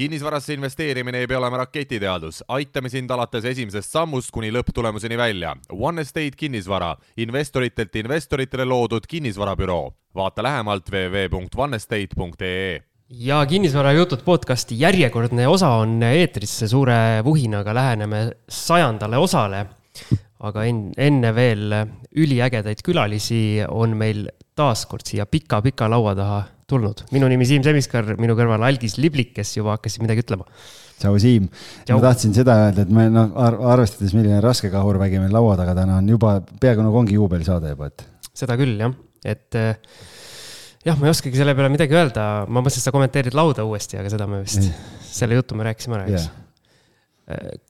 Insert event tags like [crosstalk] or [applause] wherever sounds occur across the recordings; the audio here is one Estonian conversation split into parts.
kinnisvarasse investeerimine ei pea olema raketiteadus, aitame sind alates esimesest sammust kuni lõpptulemuseni välja. One Estate kinnisvara, investoritelt investoritele loodud kinnisvarabüroo. vaata lähemalt www.onestate.ee ja kinnisvarajutud podcasti järjekordne osa on eetris, suure vuhinaga läheneme sajandale osale. aga en-, enne veel üliägedaid külalisi on meil taaskord siia pika-pika laua taha tulnud. minu nimi Siim Semiskar, minu kõrval Algis Liblik, kes juba hakkasid midagi ütlema. tšau, Siim. ma tahtsin seda öelda, et me noh, arvestades, milline raske kahurvägi meil laua taga täna on, juba peaaegu nagu ongi juubelisaade juba, et. seda küll jah, et eh, jah, ma ei oskagi selle peale midagi öelda, ma mõtlesin, et sa kommenteerid lauda uuesti, aga seda me vist, selle jutu me rääkisime ära, eks yeah..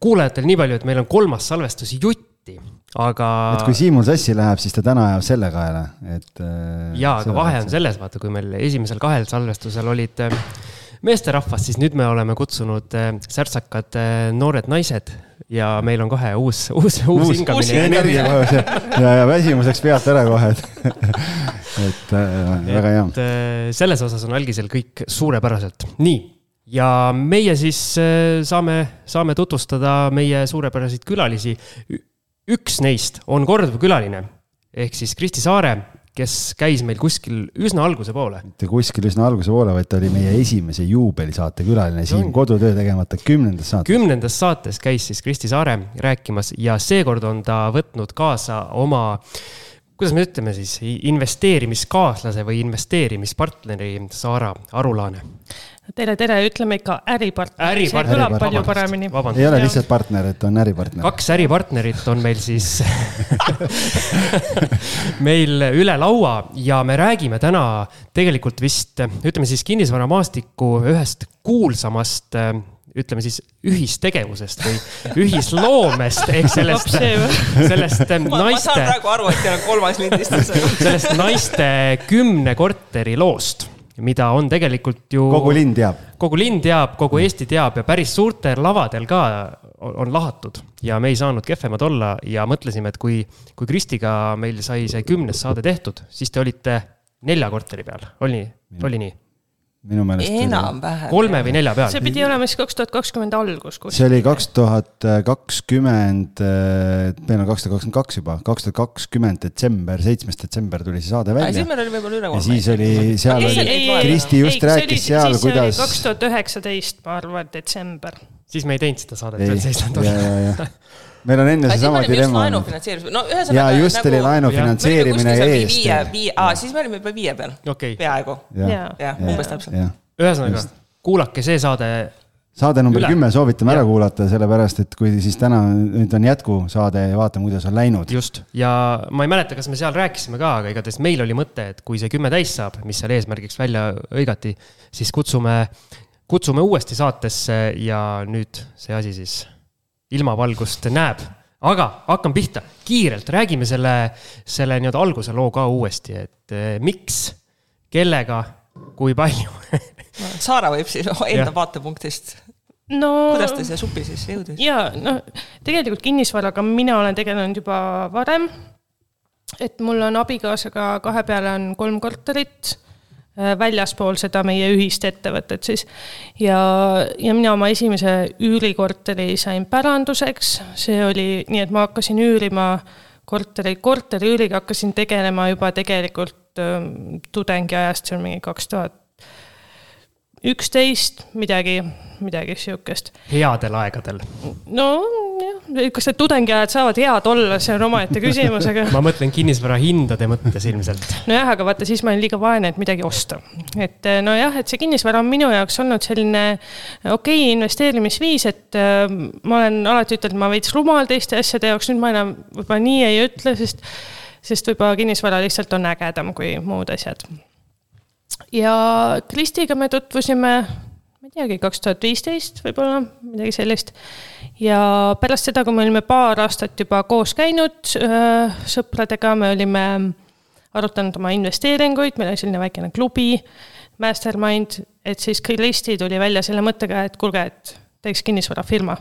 Kuulajatel nii palju, et meil on kolmas salvestus jutti aga. et kui Siimul sassi läheb, siis ta täna ajab selle kaela, et. Äh, jaa, aga vahe on selles, vaata, kui meil esimesel kahel salvestusel olid äh, meesterahvas, siis nüüd me oleme kutsunud äh, särtsakad noored naised ja meil on kohe uus, [laughs] uus, uus hingamine. energia kohe ja, ja väsimuseks pealt ära kohe, et, [laughs] et äh, väga hea. et selles osas on algisel kõik suurepäraselt. nii ja meie siis saame, saame tutvustada meie suurepäraseid külalisi üks neist on korduv külaline ehk siis Kristi Saare, kes käis meil kuskil üsna alguse poole. mitte kuskil üsna alguse poole, vaid ta oli meie esimese juubelisaate külaline siin kodutöö tegemata kümnendas saates. kümnendas saates käis siis Kristi Saare rääkimas ja seekord on ta võtnud kaasa oma kuidas me ütleme siis, investeerimiskaaslase või investeerimispartneri Saara Arulaane tere, tere, ütleme ikka äripartner. äripartner. kõlab palju paremini. ei ole lihtsalt partner, et on äripartner. kaks äripartnerit on meil siis [laughs] meil üle laua ja me räägime täna tegelikult vist, ütleme siis kinnisvaramaastiku ühest kuulsamast ütleme siis ühistegevusest või ühisloomest ehk sellest, sellest naiste. ma saan praegu aru, et teil on kolmas lindistus [laughs] sellest naiste kümne korteri loost mida on tegelikult ju. kogu linn teab. kogu linn teab, kogu Eesti teab ja päris suurtel lavadel ka on lahatud ja me ei saanud kehvemad olla ja mõtlesime, et kui, kui Kristiga meil sai see kümnes saade tehtud, siis te olite nelja korteri peal, oli, oli nii? Minu meelest. enam-vähem. kolme või nelja peal. see pidi olema siis kaks tuhat kakskümmend algus. see oli kaks tuhat kakskümmend, meil on kaks tuhat kakskümmend kaks juba, kaks tuhat kakskümmend detsember, seitsmes detsember tuli see saade välja. siis meil oli võib-olla üle kolme. ja siis oli, seal ei, oli, Kristi just ei, rääkis oli, seal, kuidas. kaks tuhat üheksateist, ma arvan, detsember. siis me ei teinud seda saadet veel seisland olla [laughs] meil on enne seesama dilemma. laenufinantseerimis, no ühesõnaga. ja just nagu, oli laenufinantseerimine ees. viie, viie, aa, siis me olime juba viie peal okay.. peaaegu. jah, umbes täpselt. ühesõnaga, kuulake see saade. saade number kümme soovitame ära kuulata, sellepärast et kui siis täna, nüüd on jätkusaade ja vaatame, kuidas on läinud. just, ja ma ei mäleta, kas me seal rääkisime ka, aga igatahes meil oli mõte, et kui see kümme täis saab, mis seal eesmärgiks välja hõigati, siis kutsume, kutsume uuesti saatesse ja nüüd see asi siis ilmavalgust näeb. aga hakkame pihta, kiirelt räägime selle, selle nii-öelda alguse loo ka uuesti, et eh, miks, kellega, kui palju Saara võib siis enda vaatepunktist no kuidas ta siia supi siis jõudis? ja noh, tegelikult kinnisvaraga mina olen tegelenud juba varem. et mul on abikaasaga kahe peale on kolm korterit väljaspool seda meie ühist ettevõtet siis. ja, ja mina oma esimese üürikorteri sain päranduseks, see oli nii, et ma hakkasin üürima kortereid, korteriüüriga hakkasin tegelema juba tegelikult äh, tudengiajast, see on mingi kaks tuhat üksteist, midagi, midagi sihukest. headel aegadel. nojah, kas need tudengiajad saavad head olla, see on omaette küsimus, aga [laughs] ma mõtlen kinnisvara hindade mõttes ilmselt. nojah, aga vaata, siis ma olin liiga vaene, et midagi osta. et eh, nojah, et see kinnisvara on minu jaoks olnud selline okei okay, investeerimisviis, et äh, ma olen alati ütelnud, ma veits rumal teiste asjade jaoks, nüüd ma enam võib-olla nii ei ütle, sest sest võib-olla kinnisvara lihtsalt on ägedam kui muud asjad ja Kristiga me tutvusime, ma ei teagi, kaks tuhat viisteist võib-olla, midagi sellist. ja pärast seda, kui me olime paar aastat juba koos käinud äh, sõpradega, me olime arutanud oma investeeringuid, meil oli selline väikene klubi, mastermind, et siis Kristi tuli välja selle mõttega, et kuulge, et teeks kinnisvarafirma.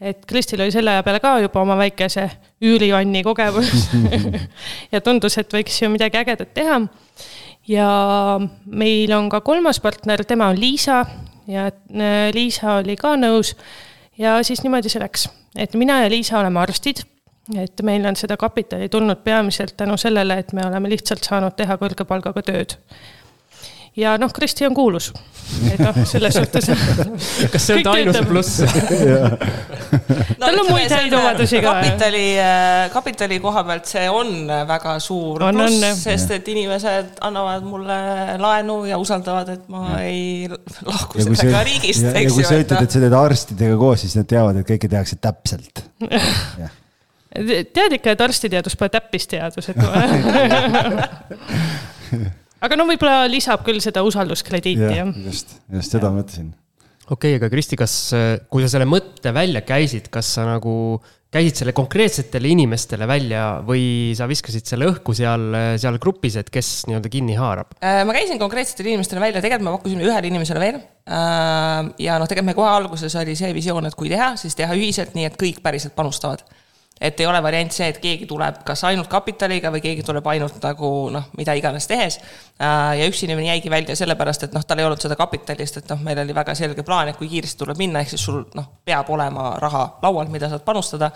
Et Kristil oli selle aja peale ka juba oma väikese üürivanni kogemus. [laughs] Ja tundus, et võiks ju midagi ägedat teha ja meil on ka kolmas partner, tema on Liisa. Ja äh, Liisa oli ka nõus. ja siis niimoodi see läks, et mina ja Liisa oleme arstid, et meil on seda kapitali tulnud peamiselt tänu sellele, et me oleme lihtsalt saanud teha kõrge palgaga tööd ja noh, Kristi on kuulus. et noh, selles suhtes. kas see on ta ainus pluss tal on muid häid omadusi ka. kapitali, äh, kapitali koha pealt see on väga suur on, pluss, sest et inimesed annavad mulle laenu ja usaldavad, et ma ja. ei lahku sellega riigist. ja, ja kui sa ütled, et sa teed arstidega koos, siis nad teavad, et kõike tehakse täpselt [laughs] tead ikka, et arstiteadus pole täppisteadus, et [laughs] [laughs] aga no võib-olla lisab küll seda usalduskrediiti ja,, jah. just, just seda mõtlesin. okei okay,, aga Kristi, kas, kui sa selle mõtte välja käisid, kas sa nagu käisid selle konkreetsetele inimestele välja või sa viskasid selle õhku seal, seal grupis, et kes nii-öelda kinni haarab? Äh, ma käisin konkreetsetele inimestele välja, tegelikult me pakkusime ühele inimesele veel. Äh, ja noh, tegelikult me kohe alguses oli see visioon, et kui teha, siis teha ühiselt, nii et kõik päriselt panustavad et ei ole variant see, et keegi tuleb kas ainult kapitaliga või keegi tuleb ainult nagu noh, mida iganes tehes. Äh, ja üks inimene jäigi välja sellepärast, et noh, tal ei olnud seda kapitalist, et noh, meil oli väga selge plaan, et kui kiiresti tuleb minna, ehk siis sul noh, peab olema raha laual, mida saad panustada.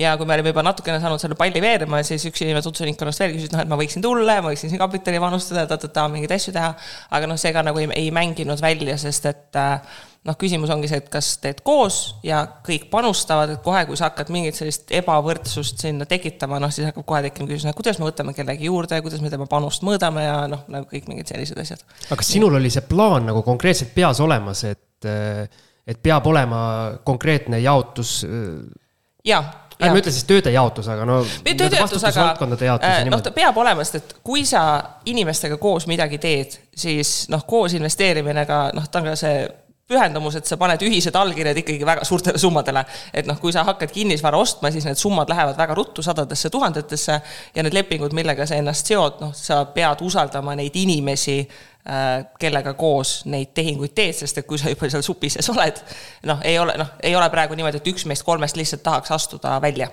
ja kui me olime juba natukene saanud selle palli veerema, siis üks inimene tutvuseringkonnast veel küsis, noh, et ma võiksin tulla ja ma võiksin siin kapitali panustada, ta-ta-ta, mingeid asju teha. aga noh, see ka nagu ei, ei mänginud välja, sest et äh, noh, küsimus ongi see, et kas teed koos ja kõik panustavad, et kohe, kui sa hakkad mingit sellist ebavõrdsust sinna tekitama, noh, siis hakkab kohe tekkima küsimus, kuidas me võtame kellegi juurde, kuidas me tema panust mõõdame ja noh, nagu kõik mingid sellised asjad. aga kas sinul oli see plaan nagu konkreetselt peas olemas, et, et peab olema konkreetne jaotus? jaa ärme ütle siis tööde jaotus, aga no. tööde jaotus, aga äh, noh, ta peab olema, sest et kui sa inimestega koos midagi teed, siis noh, koos investeerimine ka noh, ta on ka see pühendumus, et sa paned ühised allkirjad ikkagi väga suurtele summadele. et noh, kui sa hakkad kinnisvara ostma, siis need summad lähevad väga ruttu sadadesse tuhandetesse ja need lepingud, millega sa ennast seod, noh, sa pead usaldama neid inimesi, äh, kellega koos neid tehinguid teed, sest et kui sa juba seal supi sees oled, noh, ei ole, noh, ei ole praegu niimoodi, et üks meist kolmest lihtsalt tahaks astuda välja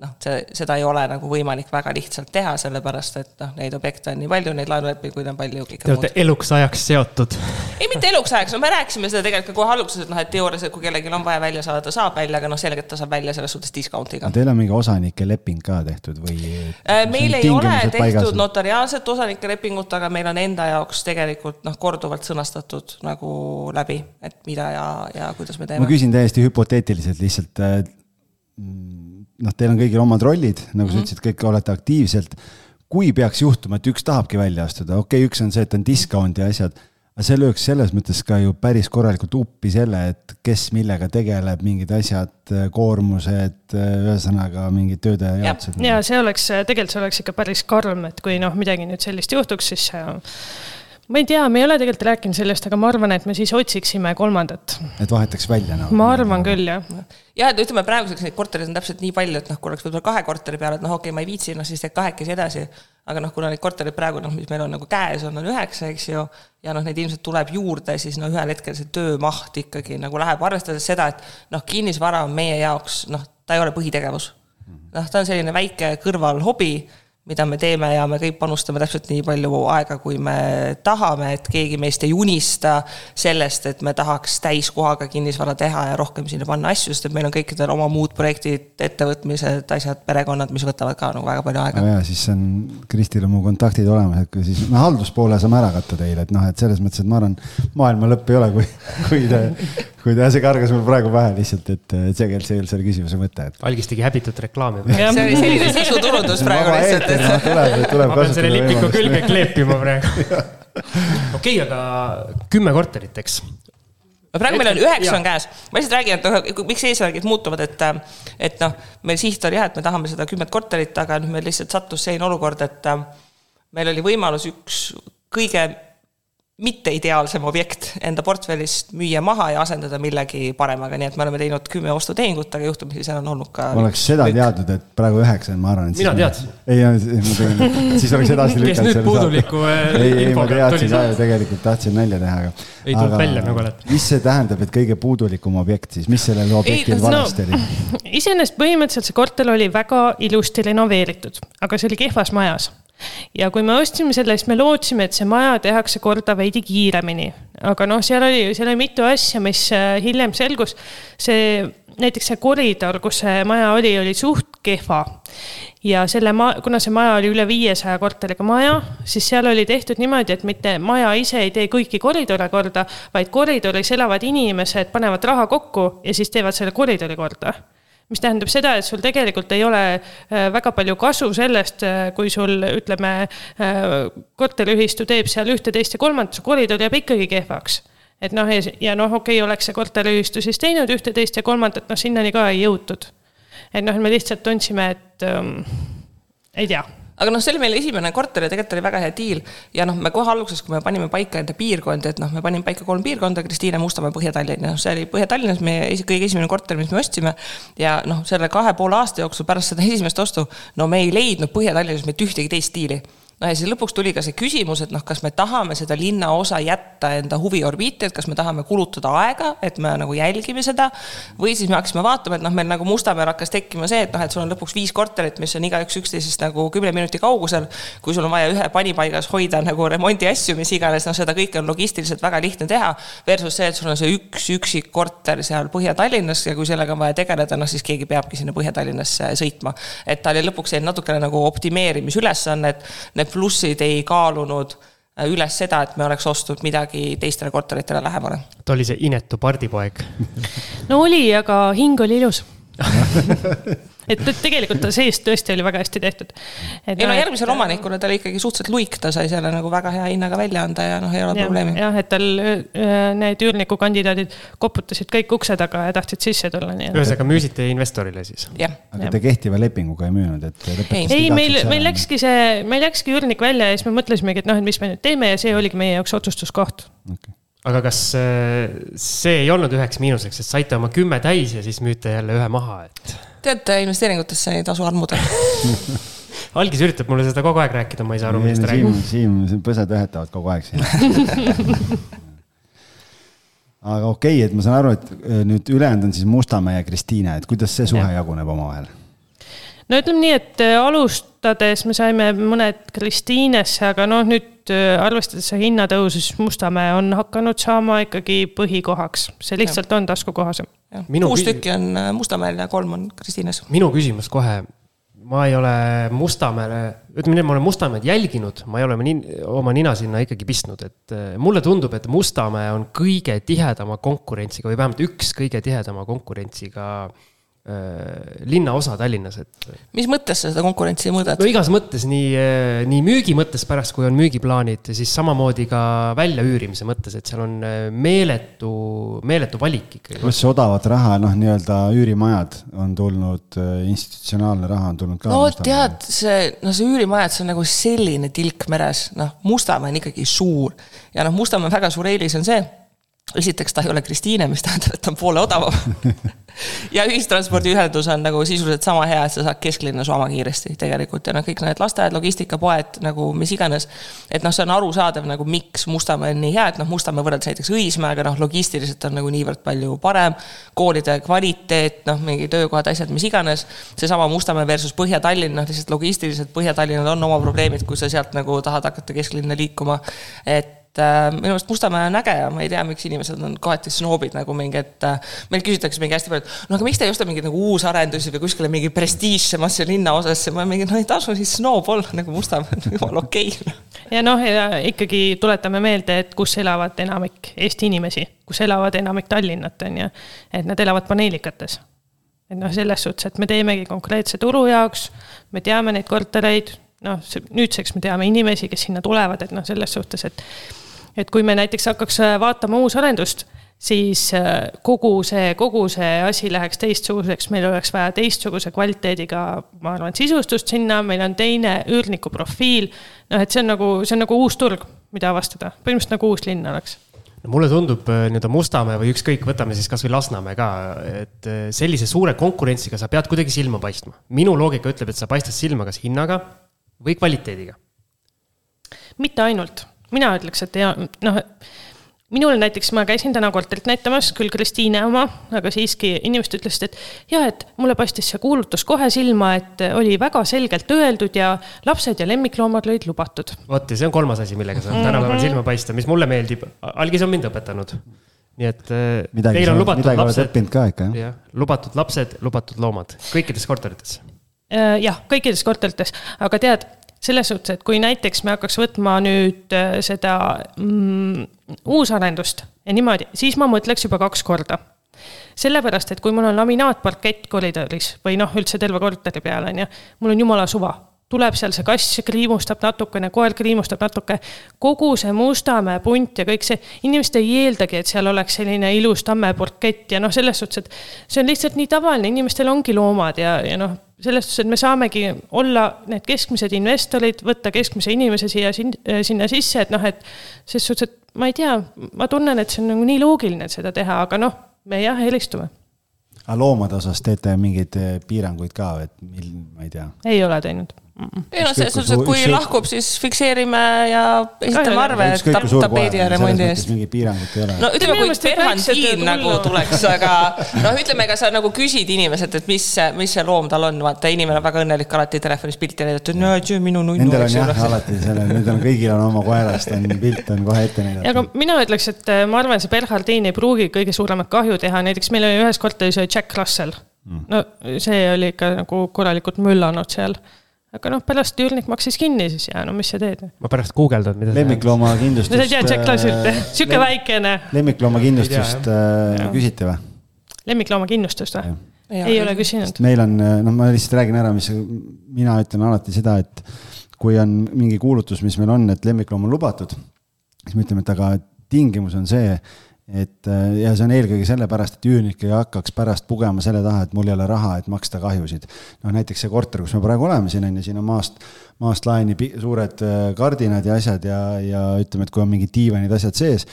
noh, see, seda ei ole nagu võimalik väga lihtsalt teha, sellepärast et noh, neid objekte on nii palju, neid laenulepinguid on palju. Te olete eluks ajaks seotud. ei, mitte eluks ajaks, no me rääkisime seda tegelikult ka kohe alguses, et noh, et teoorias, et kui kellelgi on vaja välja saada, saab välja, aga noh, selgelt ta saab välja selles suhtes discount'iga. Teil on mingi osanike leping ka tehtud või? Äh, meil ei ole tehtud paigas? notariaalset osanike lepingut, aga meil on enda jaoks tegelikult noh, korduvalt sõnastatud nagu läbi, et mida ja, ja kuidas me teeme. ma küsin täiesti hüpoteetiliselt lihtsalt äh, noh, teil on kõigil omad rollid, nagu mm -hmm. sa mhm. ütlesid, kõik olete aktiivselt. kui peaks juhtuma, et üks tahabki välja astuda, okei okay,, üks on see, et on discount ja asjad, aga see lööks selles mõttes ka ju päris korralikult uppi selle, et kes millega tegeleb, mingid asjad, koormused, ühesõnaga mingid tööde jaotused. ja see oleks, tegelikult see oleks ikka päris karm, et kui noh, midagi nüüd sellist juhtuks, siis see ma ei tea, me ei ole tegelikult rääkinud sellest, aga ma arvan, et me siis otsiksime kolmandat. et vahetaks välja nagu no.? ma arvan küll, jah. jah, et ütleme praeguseks neid kortereid on täpselt nii palju, et noh, kui oleks võib-olla kahe korteri peale, et noh, okei okay,, ma ei viitsi, noh siis teed kahekesi edasi. aga noh, kuna neid kortereid praegu noh, mis meil on nagu käes, on, on üheksa, eks ju, ja noh, neid ilmselt tuleb juurde, siis no ühel hetkel see töömaht ikkagi nagu läheb, arvestades seda, et noh, kinnisvara on meie jaoks noh, ta ei ole põhitegevus. noh, ta on selline väike kõrvalhobi mida me teeme ja me kõik panustame täpselt nii palju aega, kui me tahame, et keegi meist ei unista sellest, et me tahaks täiskohaga kinnisvara teha ja rohkem sinna panna asju, sest et meil on kõikidel oma muud projektid, ettevõtmised, asjad, perekonnad, mis võtavad ka nagu väga palju aega. ja siis on, Kristil on mu kontaktid olemas, et kui siis, no halduspoole saame ära katta teile, et noh, et selles mõttes, et ma arvan, maailma lõpp ei ole, kui, kui te kui ta, see kargas mul praegu pähe lihtsalt, et tegelikult see ei olnud selle küsimuse mõte, et. algis tegi häbitut reklaami. see oli selline sisuturundus praegu lihtsalt, tuleb, tuleb ma pean selle lipiku külge kleepima praegu. [laughs] okei, aga kümme korterit, eks praegu meil on üheksa on käes, ma lihtsalt räägin, et noh, miks eesmärgid muutuvad, et, et noh, meil siht oli jah, et me tahame seda kümmet korterit, aga nüüd meil lihtsalt sattus selline olukord, et meil oli võimalus üks kõige mitte ideaalsem objekt enda portfellist müüa maha ja asendada millegi paremaga, nii et me oleme teinud kümme ostutehingut, aga juhtumisi seal on olnud ka. oleks seda kõik. teadnud, et praegu üheksa on, ma arvan. mina teadsin. ei, ma tegin, [laughs] siis oleks edasi lükanud. kes nüüd puuduliku äh, ei, ei, ma teadsin ka ju tegelikult, tahtsin nalja teha, aga. ei tulnud välja nagu alati. mis see tähendab, et kõige puudulikum objekt siis, mis sellel objektil valesti no, oli? [laughs] iseenesest põhimõtteliselt see korter oli väga ilusti renoveeritud, aga see oli kehvas majas ja kui me ostsime selle, siis me lootsime, et see maja tehakse korda veidi kiiremini. aga noh, seal oli, seal oli mitu asja, mis äh, hiljem selgus. see, näiteks see koridor, kus see maja oli, oli suht kehva. ja selle ma-, kuna see maja oli üle viiesaja korteriga maja, siis seal oli tehtud niimoodi, et mitte maja ise ei tee kõiki koridore korda, vaid koridoris elavad inimesed panevad raha kokku ja siis teevad selle koridori korda mis tähendab seda, et sul tegelikult ei ole äh, väga palju kasu sellest, äh, kui sul ütleme, äh, korteriühistu teeb seal ühte, teist ja kolmandat, see koridor jääb ikkagi kehvaks et noh, ja noh, okei okay,, oleks see korteriühistu siis teinud ühte, teist ja kolmandat, noh sinnani ka ei jõutud. et noh, me lihtsalt tundsime, et ähm, ei tea aga noh, see oli meil esimene korter ja tegelikult oli väga hea diil. ja noh, me kohe alguses, kui me panime paika enda piirkondi, et noh, me panime paika kolm piirkonda, Kristiine, Mustamäe, Põhja-Tallinn ja noh, see oli Põhja-Tallinnas meie kõige esimene korter, mis me ostsime. ja noh, selle kahe poole aasta jooksul pärast seda esimest ostu, no me ei leidnud Põhja-Tallinnas mitte ühtegi teist diili no ja siis lõpuks tuli ka see küsimus, et noh, kas me tahame seda linnaosa jätta enda huviorbiiti, et kas me tahame kulutada aega, et me nagu jälgime seda. või siis me hakkasime vaatama, et noh, meil nagu Mustamäel hakkas tekkima see, et noh, et sul on lõpuks viis korterit, mis on igaüks üksteisest nagu kümne minuti kaugusel. kui sul on vaja ühe panipaigas hoida nagu remondiasju, mis iganes, noh, seda kõike on logistiliselt väga lihtne teha. Versus see, et sul on see üks üksik korter seal Põhja-Tallinnas ja kui sellega on vaja tegeleda, noh siis keegi peabki sinna Põhja-Tallinnasse sõitma. et ta oli lõpuks natukene nagu optimeerimisülesanne, et need plussid ei kaalunud äh, üles seda, et me oleks ostnud midagi teistele korteritele lähemale. ta oli see inetu pardipoeg no oli, aga hing oli ilus [laughs] et tegelikult ta seest tõesti oli väga hästi tehtud. ei no järgmisele omanikule ta oli ikkagi suhteliselt luik, ta sai selle nagu väga hea hinnaga välja anda ja noh, ei ole ja, probleemi. jah, et tal need üürnikukandidaadid koputasid kõik ukse taga ja tahtsid sisse tulla, nii et. ühesõnaga müüsite investorile siis? aga te kehtiva lepinguga ei müünud, et? ei, ei, meil, meil läkski see, meil läkski üürnik välja ja siis me mõtlesimegi, et noh, et mis me nüüd teeme ja see oligi meie jaoks otsustuskoht okay aga kas see ei olnud üheks miinuseks, et saite oma kümme täis ja siis müüte jälle ühe maha, et? Tead, investeeringutesse ei tasu armuda [laughs] algis üritab mulle seda kogu aeg rääkida, ma ei saa aru, millest ta räägib. Siim, Siim, põsed ühetavad kogu aeg siin aga okei okay,, et ma saan aru, et äh, nüüd ülejäänud on siis Mustamäe ja Kristiine, et kuidas see suhe ja. jaguneb omavahel? No ütleme nii, et äh, alustades me saime mõned Kristiinesse, aga noh, nüüd äh, arvestades see hinnatõusu, siis Mustamäe on hakanud saama ikkagi põhikohaks, see lihtsalt ja. on taskukohasem. Kuus tükki on äh, Mustamäel ja kolm on Kristiines. minu küsimus kohe, ma ei ole Mustamäele, ütleme nii, ma olen Mustamäed jälginud, ma ei ole oma nina sinna ikkagi pistnud, et mulle tundub, et Mustamäe on kõige tihedama konkurentsiga või vähemalt üks kõige tihedama konkurentsiga Äh, linnaosa Tallinnas, et. mis mõttes sa seda konkurentsi mõõdad? no igas mõttes, nii, äh, nii müügi mõttes pärast, kui on müügiplaanid, siis samamoodi ka väljaüürimise mõttes, et seal on äh, meeletu, meeletu valik ikkagi. pluss odavat raha, noh, nii-öelda üürimajad on tulnud, institutsionaalne raha on tulnud ka. no tead, see, no see üürimajad, see on nagu selline tilk meres, noh, Mustamäe on ikkagi suur ja noh, Mustamäe väga suur eelis on see esiteks ta ei ole Kristiine, mis tähendab, et ta on poole odavam [laughs] ja ühistranspordiühendus on nagu sisuliselt sama hea, et sa saad kesklinna sama kiiresti tegelikult ja noh, kõik need lasteaed, logistikapoed nagu mis iganes. et noh, see on arusaadav nagu miks Mustamäe on nii hea, et noh, Mustamäe võrreldes näiteks Õismäega noh, logistiliselt on nagu niivõrd palju parem. koolide kvaliteet, noh, mingi töökohad, asjad, mis iganes. seesama Mustamäe versus Põhja-Tallinn, noh lihtsalt logistiliselt Põhja-Tallinnal on oma probleemid, kui sa sealt nagu tahad hakata kesklinna liikuma. et et äh, minu meelest Mustamäe on äge ja ma ei tea, miks inimesed on kohati snoobid nagu mingi, et äh, meil küsitakse mingi hästi palju, et no aga miks te ei osta mingeid nagu uusarendusi või kuskile mingi prestiižsemasse linnaosasse, ma mingi, no ei tasu siis snoob olla nagu Mustamäe, [laughs] jumala okei. Okay. ja noh, ja ikkagi tuletame meelde, et kus elavad enamik Eesti inimesi, kus elavad enamik Tallinnat, on ju, et nad elavad paneelikates. Et noh, selles suhtes, et me teemegi konkreetse turu jaoks, me teame neid kortereid, noh, nüüdseks me teame inimesi, kes sinna tulevad, et noh, selles suhtes, et et kui me näiteks hakkaks äh, vaatama uusarendust, siis äh, kogu see, kogu see asi läheks teistsuguseks, meil oleks vaja teistsuguse kvaliteediga, ma arvan, sisustust sinna, meil on teine üürniku profiil. noh, et see on nagu, see on nagu uus turg, mida avastada, põhimõtteliselt nagu uus linn oleks no mulle tundub äh, nii-öelda Mustamäe või ükskõik, võtame siis kasvõi Lasnamäe ka, et sellise suure konkurentsiga sa pead kuidagi silma paistma. minu loogika ütleb, et sa paistad silma kas hinnaga või kvaliteediga. mitte ainult mina ütleks, et ja noh, minul näiteks, ma käisin täna korterit näitamas, küll Kristiine oma, aga siiski inimesed ütlesid, et ja, et mulle paistis see kuulutus kohe silma, et oli väga selgelt öeldud ja lapsed ja lemmikloomad olid lubatud. vot ja see on kolmas asi, millega saab mm -hmm. tänapäeval silma paista, mis mulle meeldib. algis on mind õpetanud. nii et äh, midagi teil on lubatud lapsed. õppinud ka ikka, jah? jah, lubatud lapsed, lubatud loomad, kõikides korterites. Äh, jah, kõikides korterites, aga tead selles suhtes, et kui näiteks me hakkaks võtma nüüd äh, seda mm, uusarendust ja niimoodi, siis ma mõtleks juba kaks korda. sellepärast, et kui mul on laminaatparkett koridoris või noh, üldse terve korteri peal on ju, mul on jumala suva tuleb seal see kass kriimustab natukene, koer kriimustab natuke. kogu see Mustamäe punt ja kõik see, inimesed ei eeldagi, et seal oleks selline ilus tammeparkett ja noh, selles suhtes, et see on lihtsalt nii tavaline, inimestel ongi loomad ja, ja noh, selles suhtes, et me saamegi olla need keskmised investorid, võtta keskmise inimese siia, sinna sisse, et noh, et ses suhtes, et ma ei tea, ma tunnen, et see on nagu nii loogiline seda teha, aga noh, me jah, helistume. aga loomade osas teete mingeid piiranguid ka, et mil, ma ei tea? ei ole teinud ei noh, selles suhtes, et kui ükskõik... lahkub, siis fikseerime ja esitame arve tap, tapeedi ja remondi eest. mingit piirangut ei ole. no ütleme, kui Berhantiin nagu tuleks, aga noh, ütleme, ega sa nagu küsid inimeselt, et mis, mis see loom tal on, vaata inimene on väga õnnelik alati telefonis pilti näidata, no see on minu nunnu. Nendel on jah alati selle, nendel kõigil on oma koerast on pilt on kohe ette näidatud. aga mina ütleks, et äh, ma arvan, see Berhantiin ei pruugi kõige suuremat kahju teha, näiteks meil oli ühes korteris Jack Russell. Mm. no see oli ikka nagu korralikult möllanud seal aga noh, pärast üürnik maksis kinni siis ja no mis sa teed. ma pärast guugeldan, mida. lemmikloomakindlustust. no sa ei tea, Jack Lassilt, äh, sihuke väikene. lemmikloomakindlustust äh, küsite või? lemmikloomakindlustust või? ei ole küsinud. meil on, noh, ma lihtsalt räägin ära, mis mina ütlen alati seda, et kui on mingi kuulutus, mis meil on, et lemmikloom on lubatud, siis me ütleme, et aga tingimus on see, et äh, ja see on eelkõige sellepärast, et üürnik ei hakkaks pärast pugema selle taha, et mul ei ole raha, et maksta kahjusid. noh, näiteks see korter, kus me praegu oleme siin on ju, siin on maast, maast laeni suured äh, kardinad ja asjad ja, ja ütleme, et kui on mingid diivanid, asjad sees.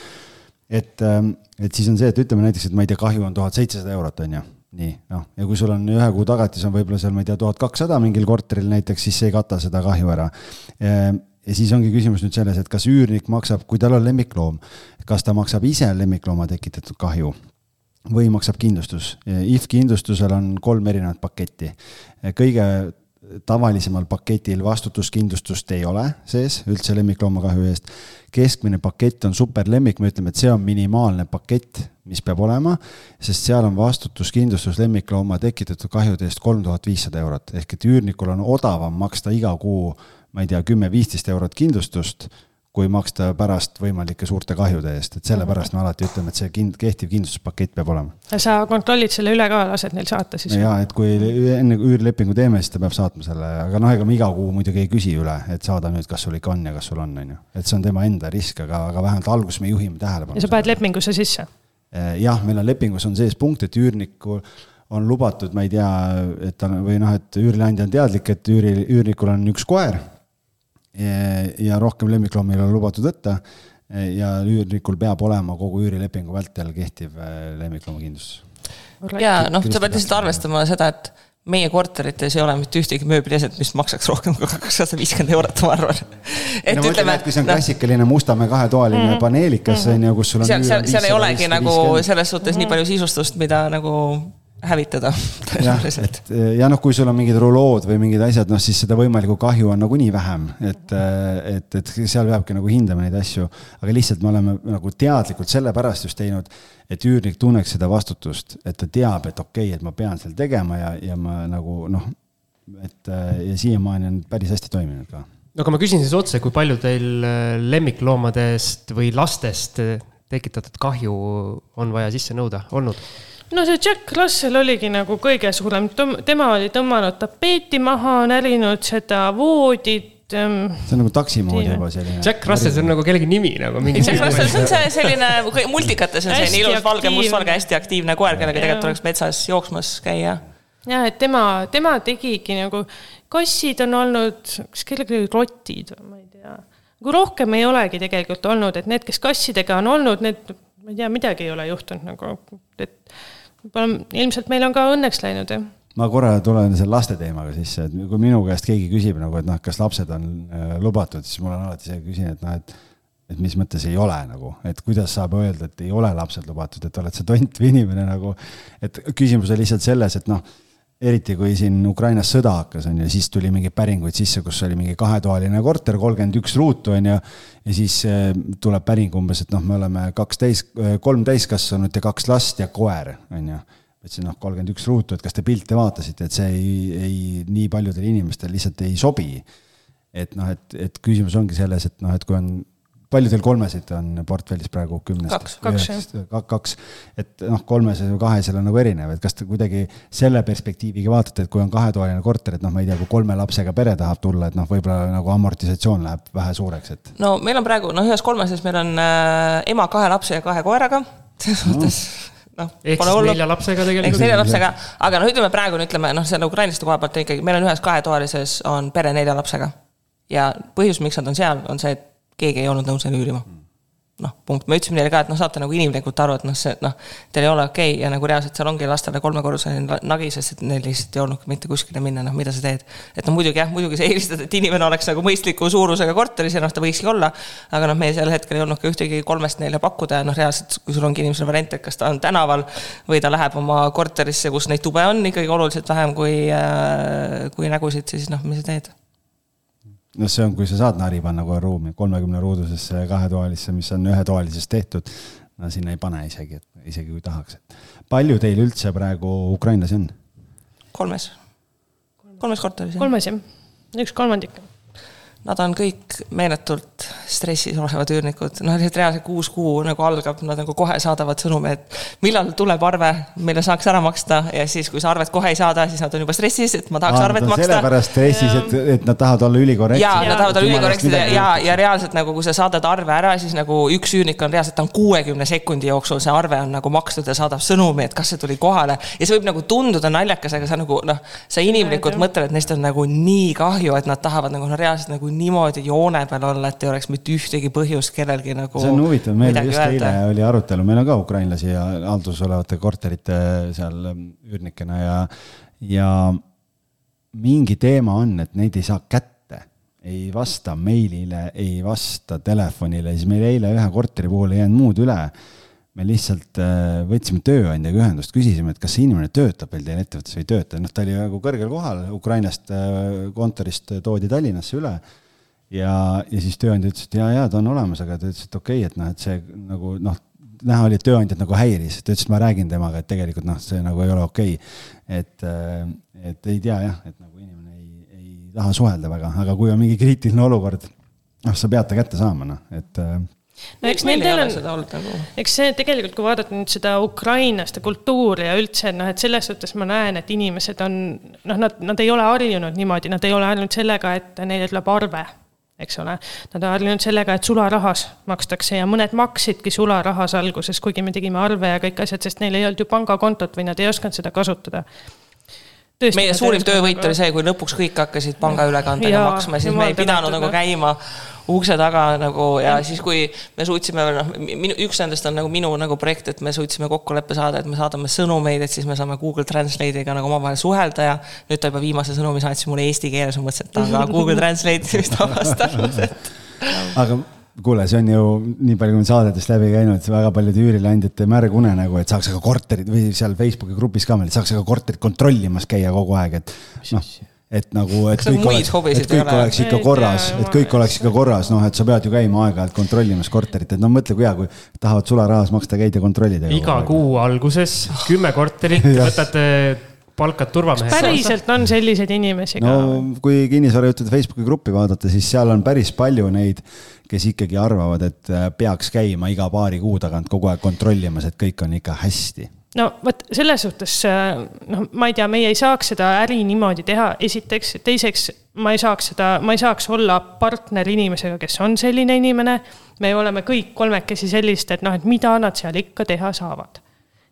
et, ähm, et siis on see, et ütleme näiteks, et ma ei tea, kahju on tuhat seitsesada eurot, on ju nii, noh, ja kui sul on ühe kuu tagatis on võib-olla seal, ma ei tea, tuhat kakssada mingil korteril näiteks, siis see ei kata seda kahju ära ehm, ja siis ongi küsimus nüüd selles, et kas üürnik maksab, kui tal on lemmikloom, kas ta maksab ise lemmiklooma tekitatud kahju või maksab kindlustus. if kindlustusel on kolm erinevat paketti. kõige tavalisemal paketil vastutuskindlustust ei ole sees üldse lemmikloomakahju eest. keskmine pakett on superlemmik, me ütleme, et see on minimaalne pakett, mis peab olema, sest seal on vastutuskindlustus lemmiklooma tekitatud kahjude eest kolm tuhat viissada eurot, ehk et üürnikul on odavam maksta iga kuu ma ei tea, kümme-viisteist eurot kindlustust, kui maksta pärast võimalike suurte kahjude eest, et sellepärast me alati ütleme, et see kind-, kehtiv kindlustuspakett peab olema. sa kontrollid selle üle ka, lased neil saata siis? ja, et kui enne üürlepingu teeme, siis ta peab saatma selle, aga noh, ega me iga kuu muidugi ei küsi üle, et saada nüüd, kas sul ikka on ja kas sul on, on ju. et see on tema enda risk, aga, aga vähemalt alguses me juhime tähelepanu. ja sa paned lepingusse sisse? Eh, jah, meil on lepingus on sees punkt, et üürnikul on lubatud, ma ei tea, et ta või noh, et üürileandja on teadlik, et üüri, üürnikul on üks koer ja rohkem lemmikloomi ei ole lubatud võtta ja üürnikul peab olema kogu üürilepingu vältel kehtiv äh, lemmikloomakindlustus. ja noh, sa pead lihtsalt arvestama seda, et meie korterites ei ole mitte ühtegi mööblieset, mis maksaks rohkem kui kakssada viiskümmend eurot, ma arvan. et no, ütleme, kui see on no, klassikaline Mustamäe kahetoaline mm -hmm. paneelikas on ju, kus sul on. seal, seal, seal ei olegi nagu selles suhtes nii palju sisustust, mida nagu hävitada [laughs] tõenäoliselt. ja noh, kui sul on mingid rulood või mingid asjad, noh siis seda võimalikku kahju on nagunii vähem, et, et, et seal peabki nagu hindama neid asju. aga lihtsalt me oleme nagu teadlikult sellepärast just teinud, et üürnik tunneks seda vastutust, et ta teab, et okei okay,, et ma pean seal tegema ja, ja ma nagu noh, et ja siiamaani on päris hästi toiminud ka. no aga ma küsin siis otse, kui palju teil äh, lemmikloomadest või lastest tekitatud kahju on vaja sisse nõuda olnud? No see Jack Russell oligi nagu kõige suurem, tema oli tõmmanud tapeeti maha, närinud seda voodit ähm, see on nagu taksi moodi juba selline. Jack Russell, see on nagu kellegi nimi nagu mingi. Jack Russell, see on see selline, multikates on selline ilus valge, mustvalge, hästi aktiivne koer, kellega tegelikult tuleks metsas jooksmas käia. ja, et tema, tema tegigi nagu, kassid on olnud, kas kellelgi rotid või ma ei tea. nagu rohkem ei olegi tegelikult olnud, et need, kes kassidega on olnud, need, ma ei tea, midagi ei ole juhtunud nagu, et võib-olla ilmselt meil on ka õnneks läinud, jah ma korra tulen selle laste teemaga sisse, et kui minu käest keegi küsib nagu, et noh, kas lapsed on äh, lubatud, siis mul on alati see küsin, et noh, et et mis mõttes ei ole nagu, et kuidas saab öelda, et ei ole lapsed lubatud, et oled sa tont või inimene nagu. et küsimus on lihtsalt selles, et noh eriti kui siin Ukrainas sõda hakkas, on ju, siis tuli mingeid päringuid sisse, kus oli mingi kahetoaline korter, kolmkümmend üks ruutu, on ju. ja siis eh, tuleb päring umbes, et noh, me oleme kaks täis, kolm täiskasvanut ja kaks last ja koer, on ju. ütlesin noh, kolmkümmend üks ruutu, et kas te pilte vaatasite, et see ei, ei, nii paljudele inimestele lihtsalt ei sobi. et noh, et, et küsimus ongi selles, et noh, et kui on palju teil kolmesid on portfellis praegu kümnest? kaks, kaks, kaks, et noh, kolmesel või kahesel on nagu erinev, et kas te kuidagi selle perspektiiviga vaatate, et kui on kahetoaline korter, et noh, ma ei tea, kui kolme lapsega pere tahab tulla, et noh, võib-olla nagu amortisatsioon läheb vähe suureks, et. no meil on praegu noh, ühes kolmeses meil on äh, ema kahe lapse ja kahe koeraga, selles mõttes noh. ehk siis nelja lapsega tegelikult. ehk nelja lapsega, aga noh, ütleme praegu no ütleme noh, selle ukrainlaste koha pealt ikkagi, meil on ühes kahetoalises on pere nelja lapsega. ja põhjus, miks nad on seal, on see, et keegi ei olnud nõus neile üürima. noh, punkt, me ütlesime neile ka, et noh, saate nagu inimlikult aru, et noh, see noh, teil ei ole okei okay. ja nagu reaalselt seal ongi lastele kolmekorruseline nagi, sest et neil lihtsalt ei olnud mitte kuskile minna, noh, mida sa teed. et no muidugi jah, muidugi sa eelistad, et inimene oleks nagu mõistliku suurusega korteris ja noh, ta võikski olla. aga noh, meil sel hetkel ei olnud ka ühtegi kolmest neile pakkuda ja noh, reaalselt, kui sul ongi inimesel variant, et kas ta on tänaval või ta läheb oma korterisse, kus neid tube on ikkagi oluliselt vähem kui, äh, kui nägusid, siis noh, mis sa teed noh, see on, kui sa saad nari panna kohe ruumi kolmekümne ruudusesse kahetoalisse, mis on ühetoalisest tehtud, no sinna ei pane isegi, et isegi kui tahaks, et palju teil üldse praegu ukrainlasi on? kolmes, kolmes korteris. kolmes jah, üks kolmandik nad on kõik meeletult stressis olevad üürnikud, noh, lihtsalt reaalselt kuus kuu nagu algab, nad nagu kohe saadavad sõnumi, et millal tuleb arve, mille saaks ära maksta ja siis, kui sa arvet kohe ei saada, siis nad on juba stressis, et ma tahaks Aa, arvet maksta. sellepärast stressis, et, et nad tahavad olla ülikorrektsed. ja, nad tahavad olla ülikorrektsed ja, ja, ja reaalselt nagu, kui sa saadad arve ära, siis nagu üks üürnik on reaalselt, ta on kuuekümne sekundi jooksul, see arve on nagu makstud ja saadab sõnumi, et kas see tuli kohale. ja see võib nagu tunduda naljakas, aga sa nagu noh, sa inimlikult mõtled, et neist on nagu nii kahju, et nad tahavad nagu no reaalselt nagu niimoodi joone peal olla, et ei oleks mitte ühtegi põhjust kellelgi nagu. see on huvitav, meil just öelda. eile oli arutelu, meil on ka ukrainlasi ja halduses olevate korterite seal üürnikena ja, ja mingi teema on, et neid ei saa kätte ei vasta meilile, ei vasta telefonile, siis meil eile ühe korteri puhul ei jäänud muud üle me lihtsalt äh, võtsime tööandjaga ühendust, küsisime, et kas see inimene töötab veel teil ettevõttes või ei tööta, noh, ta oli nagu kõrgel kohal, Ukrainast äh, kontorist toodi Tallinnasse üle. Ja, ja siis tööandja ütles, et jaa, jaa, ta on olemas, aga ta ütles, et okei okay,, et noh, et see nagu noh, näha oli, et tööandjat nagu häiris, ta ütles, et ma räägin temaga, et tegelikult noh, see nagu ei ole okei. Okay.. et, äh, et ei tea jah, et nagu inimene ei, ei taha suhelda väga, aga kui on mingi kriitiline olukord, noh, sa pead ta kätte saama, noh, et äh, no eks nendel on, nagu. eks see tegelikult, kui vaadata nüüd seda ukrainlaste kultuuri ja üldse noh, et selles suhtes ma näen, et inimesed on noh, nad, nad ei ole harjunud niimoodi, nad ei ole harjunud sellega, et neile tuleb arve eks ole. Nad on harjunud sellega, et sularahas makstakse ja mõned maksidki sularahas alguses, kuigi me tegime arve ja kõik asjad, sest neil ei olnud ju pangakontot või nad ei osanud seda kasutada. Tõesti, meie suurim töövõit oli see, kui lõpuks kõik hakkasid pangaülekandega maksma, siis me ei pidanud nagu käima ukse taga nagu ja siis, kui me suutsime, noh, minu, üks nendest on nagu minu nagu projekt, et me suutsime kokkuleppe saada, et me saadame sõnumeid, et siis me saame Google Translate'iga nagu omavahel suhelda ja nüüd ta juba viimase sõnumi saatis mulle eesti keeles, ma mõtlesin, et ta on ka Google Translate'ist [laughs] avastanud, et. aga kuule, see on ju nii palju, kui on saadetest läbi käinud, väga paljude üürileandjate märg unenägu, et saaks aga korterit või seal Facebooki grupis ka meil, saaks aga korterit kontrollimas käia kogu aeg, et noh et nagu, et kõik oleks, et kõik oleks ikka korras, et kõik oleks ikka korras, noh, et sa pead ju käima aeg-ajalt kontrollimas korterit, et no mõtle, kui hea, kui tahavad sularahas maksta, käid ja kontrollid. iga kuu alguses kümme korterit võtate palkad turvamehed. päriselt on selliseid inimesi ka? no kui kinnisvarajuhtude Facebooki gruppi vaadata, siis seal on päris palju neid, kes ikkagi arvavad, et äh, peaks käima iga paari kuu tagant kogu aeg kontrollimas, et kõik on ikka hästi no vot selles suhtes noh, ma ei tea, meie ei saaks seda äri niimoodi teha, esiteks, teiseks ma ei saaks seda, ma ei saaks olla partner inimesega, kes on selline inimene. me oleme kõik kolmekesi sellist, et noh, et mida nad seal ikka teha saavad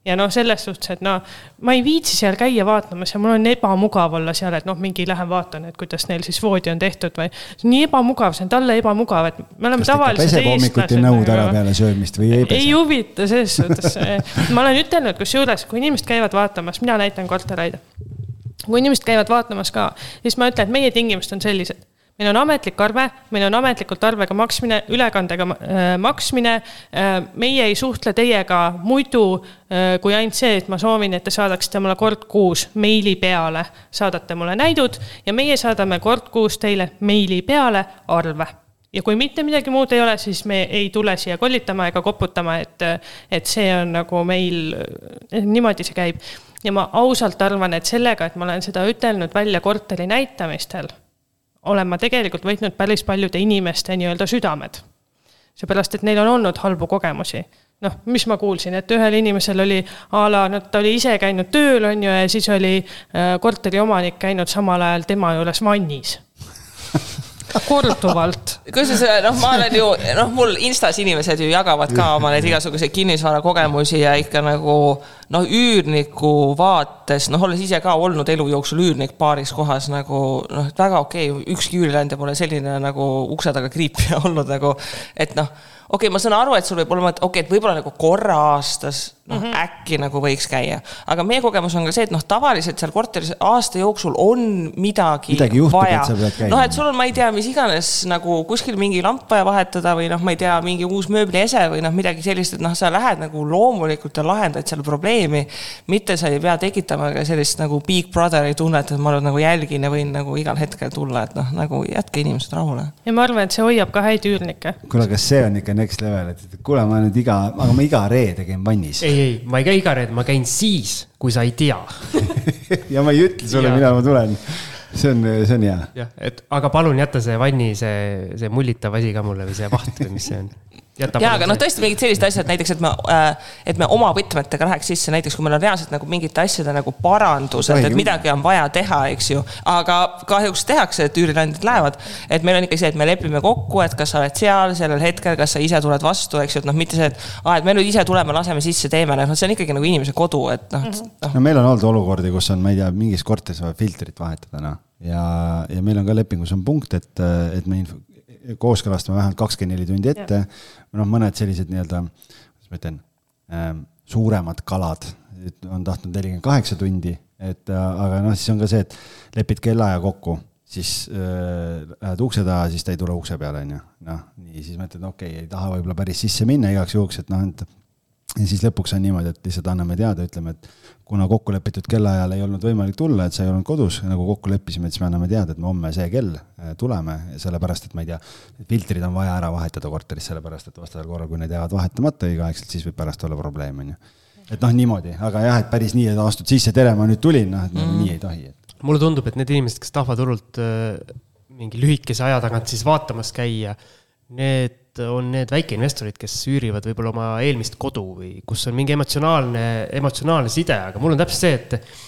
ja noh, selles suhtes, et no ma ei viitsi seal käia vaatamas ja mul on ebamugav olla seal, et noh, mingi lähen vaatan, et kuidas neil siis voodi on tehtud või. see on nii ebamugav, see on talle ebamugav, et me oleme tavalised eestlased. nõud ära peale söömist või ei pese? ei huvita selles suhtes ma olen ütelnud, kusjuures, kui inimesed käivad vaatamas, mina näitan kortereid. kui inimesed käivad vaatamas ka, siis ma ütlen, et meie tingimused on sellised meil on ametlik arve, meil on ametlikult arvega maksmine, ülekandega äh, maksmine äh,. meie ei suhtle teiega muidu äh, kui ainult see, et ma soovin, et te saadaksite mulle kord kuus meili peale, saadate mulle näidud ja meie saadame kord kuus teile meili peale arve ja kui mitte midagi muud ei ole, siis me ei tule siia kollitama ega koputama, et, et see on nagu meil, niimoodi see käib. ja ma ausalt arvan, et sellega, et ma olen seda ütelnud välja korteri näitamistel olen ma tegelikult võitnud päris paljude inimeste nii-öelda südamed. seepärast, et neil on olnud halbu kogemusi. noh, mis ma kuulsin, et ühel inimesel oli a la, no ta oli ise käinud tööl, on ju, ja siis oli äh, korteri omanik käinud samal ajal tema juures vannis [laughs] korduvalt. kusjuures noh, ma olen ju noh, mul Instas inimesed ju jagavad ka oma neid igasuguseid kinnisvarakogemusi ja ikka nagu noh, üürniku vaates, noh, olles ise ka olnud elu jooksul üürnik paaris kohas nagu noh, väga okei okay,, ükski üürileandja pole selline nagu ukse taga kriipija [laughs] olnud nagu, et noh okei okay,, ma saan aru, et sul võib olla, okei okay,, et võib-olla nagu korra aastas noh mm -hmm. äkki nagu võiks käia. aga meie kogemus on ka see, et noh, tavaliselt seal korteris aasta jooksul on midagi, midagi juhtub, vaja. noh, et sul on, ma ei tea, mis iganes nagu kuskil mingi lamp vaja vahetada või noh, ma ei tea, mingi uus mööbliese või noh, midagi sellist, et noh, sa lähed nagu loomulikult ja lahendad seal probleemi. mitte sa ei pea tekitama ka sellist nagu big brother'i tunnet, et ma nüüd nagu jälgin ja võin nagu igal hetkel tulla, et noh, nagu jätke inimesed rahule. ja ma arvan, et see hoiab ka häid üürnikke. kuule, kas see on ikka next level, et kuule, ma nüüd iga, aga ma iga reede käin vannis. ei, ei, ma ei käi iga reede, ma käin siis, kui sa ei tea [laughs] ja ma ei ütle sulle, millal ma tulen. see on, see on hea. jah, et aga palun jäta see vanni, see, see mullitav asi ka mulle või see vaht või mis see on jaa, aga noh, tõesti mingid sellised asjad, näiteks, et me äh,, et me oma võtmetega läheks sisse, näiteks kui meil on reaalselt nagu mingite asjade nagu parandused, et midagi on vaja teha, eks ju. aga kahjuks tehakse, et üürileandjad lähevad. et meil on ikka see, et me lepime kokku, et kas sa oled seal sellel hetkel, kas sa ise tuled vastu, eks ju, et noh, mitte see, et aa, et me nüüd ise tuleme, laseme sisse, teeme, noh, see on ikkagi nagu inimese kodu, et noh mm -hmm. no.. no meil on olnud olukordi, kus on, ma ei tea, mingis korteris vaja filtrit vahetada, noh. ja, ja meil on ka lepingus on punkt, et, et me kooskõlastame vähemalt kakskümmend neli tundi ette. noh, mõned sellised nii-öelda, kuidas ma ütlen ähm,, suuremad kalad on tahtnud nelikümmend kaheksa tundi, et äh, aga noh, siis on ka see, et lepid kellaaja kokku, siis äh, lähed ukse taha, siis ta ei tule ukse peale, on ju. noh, nii, siis mõtled, okei okay,, ei taha võib-olla päris sisse minna igaks juhuks, et noh, et ja siis lõpuks on niimoodi, et lihtsalt anname teada, ütleme, et kuna kokkulepitud kellaajal ei olnud võimalik tulla, et sa ei olnud kodus, nagu kokku leppisime, et siis me anname teada, et me homme see kell äh, tuleme, sellepärast et ma ei tea, filtrid on vaja ära vahetada korteris, sellepärast et vastasel korral, kui need jäävad vahetamata õigeaegselt, siis võib pärast olla probleem, on ju. et noh, niimoodi, aga jah, et päris nii, et astud sisse, tere, ma nüüd tulin, noh, et mm. nii ei tohi et.... mulle tundub, et need inimesed, kes tahavad hullult äh, mingi lühikese aja tagant siis vaatamas käia, need on need väikeinvestorid, kes üürivad võib-olla oma eelmist kodu või kus on mingi emotsionaalne, emotsionaalne side, aga mul on täpselt see, et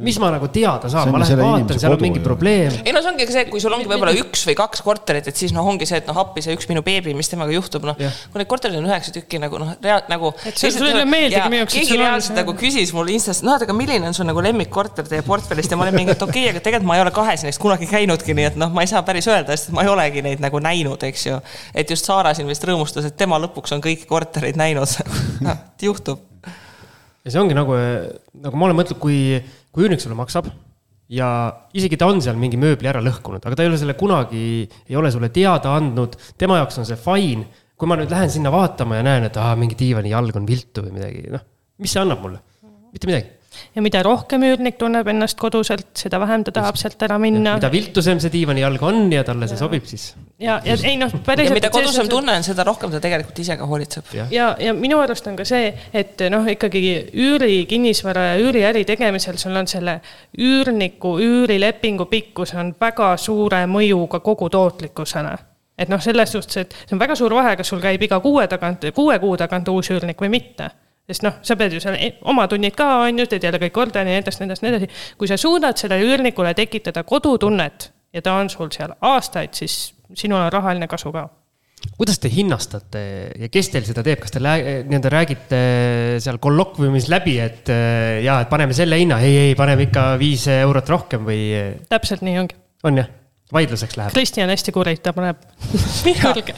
mis ma nagu teada saan, ma lähen vaatan, seal on mingi probleem. ei no see ongi see, kui sul ongi võib-olla üks või kaks korterit, et siis noh, ongi see, et noh, appi see üks minu beebi, mis temaga juhtub, noh. kui neid korterid on üheksa tükki nagu noh, rea-, nagu. keegi reaalselt nagu küsis mul Instas, noh, et aga milline on su nagu lemmikkorter teie portfellist ja ma olin mingi, et okei okay,, aga tegelikult ma ei ole kahes neist kunagi käinudki, nii et noh, ma ei saa päris öelda, sest ma ei olegi neid nagu näinud, eks ju. et just Saara siin vist rõõmustas, et tema lõpuks on kõiki kortereid näinud noh, [laughs] juhtub. ja see ongi nagu, nagu ma olen mõtelnud, kui kui üürnik sulle maksab ja isegi ta on seal mingi mööbli ära lõhkunud, aga ta ei ole selle kunagi, ei ole sulle teada andnud, tema jaoks on see fine. kui ma nüüd lähen sinna vaatama ja näen, et aa, mingi diivani jalg on viltu või midagi, noh, mis see annab mulle? mitte midagi ja mida rohkem üürnik tunneb ennast koduselt, seda vähem ta tahab sealt ära minna. mida viltusem see diivanijalg on ja talle see ja. sobib, siis. ja, ja ei noh, päriselt. mida kodusem see... tunne on, seda rohkem ta tegelikult ise ka hoolitseb. ja, ja, ja minu arust on ka see, et noh, ikkagi üüri, kinnisvara ja üüriäri tegemisel sul on selle üürniku üürilepingu pikkus on väga suure mõjuga kogu tootlikkusele et noh, selles suhtes, et see on väga suur vahe, kas sul käib iga kuue tagant, kuue kuu tagant uus üürnik või mitte sest noh, sa pead ju seal e-, oma tunnid ka, on ju, teed jälle kõik korda ja nii edasi, nii edasi, nii edasi. kui sa suudad sellele üürnikule tekitada kodutunnet ja ta on sul seal aastaid, siis sinul on rahaline kasu ka kuidas te hinnastate ja kes teil seda teeb, kas te nii-öelda räägite seal kollokviumis läbi, et jaa, et paneme selle hinna, ei, ei, paneme ikka viis eurot rohkem või? täpselt nii ongi. on jah? Vaidluseks läheb. Kristi on hästi kuri, ta paneb [laughs] kõrge.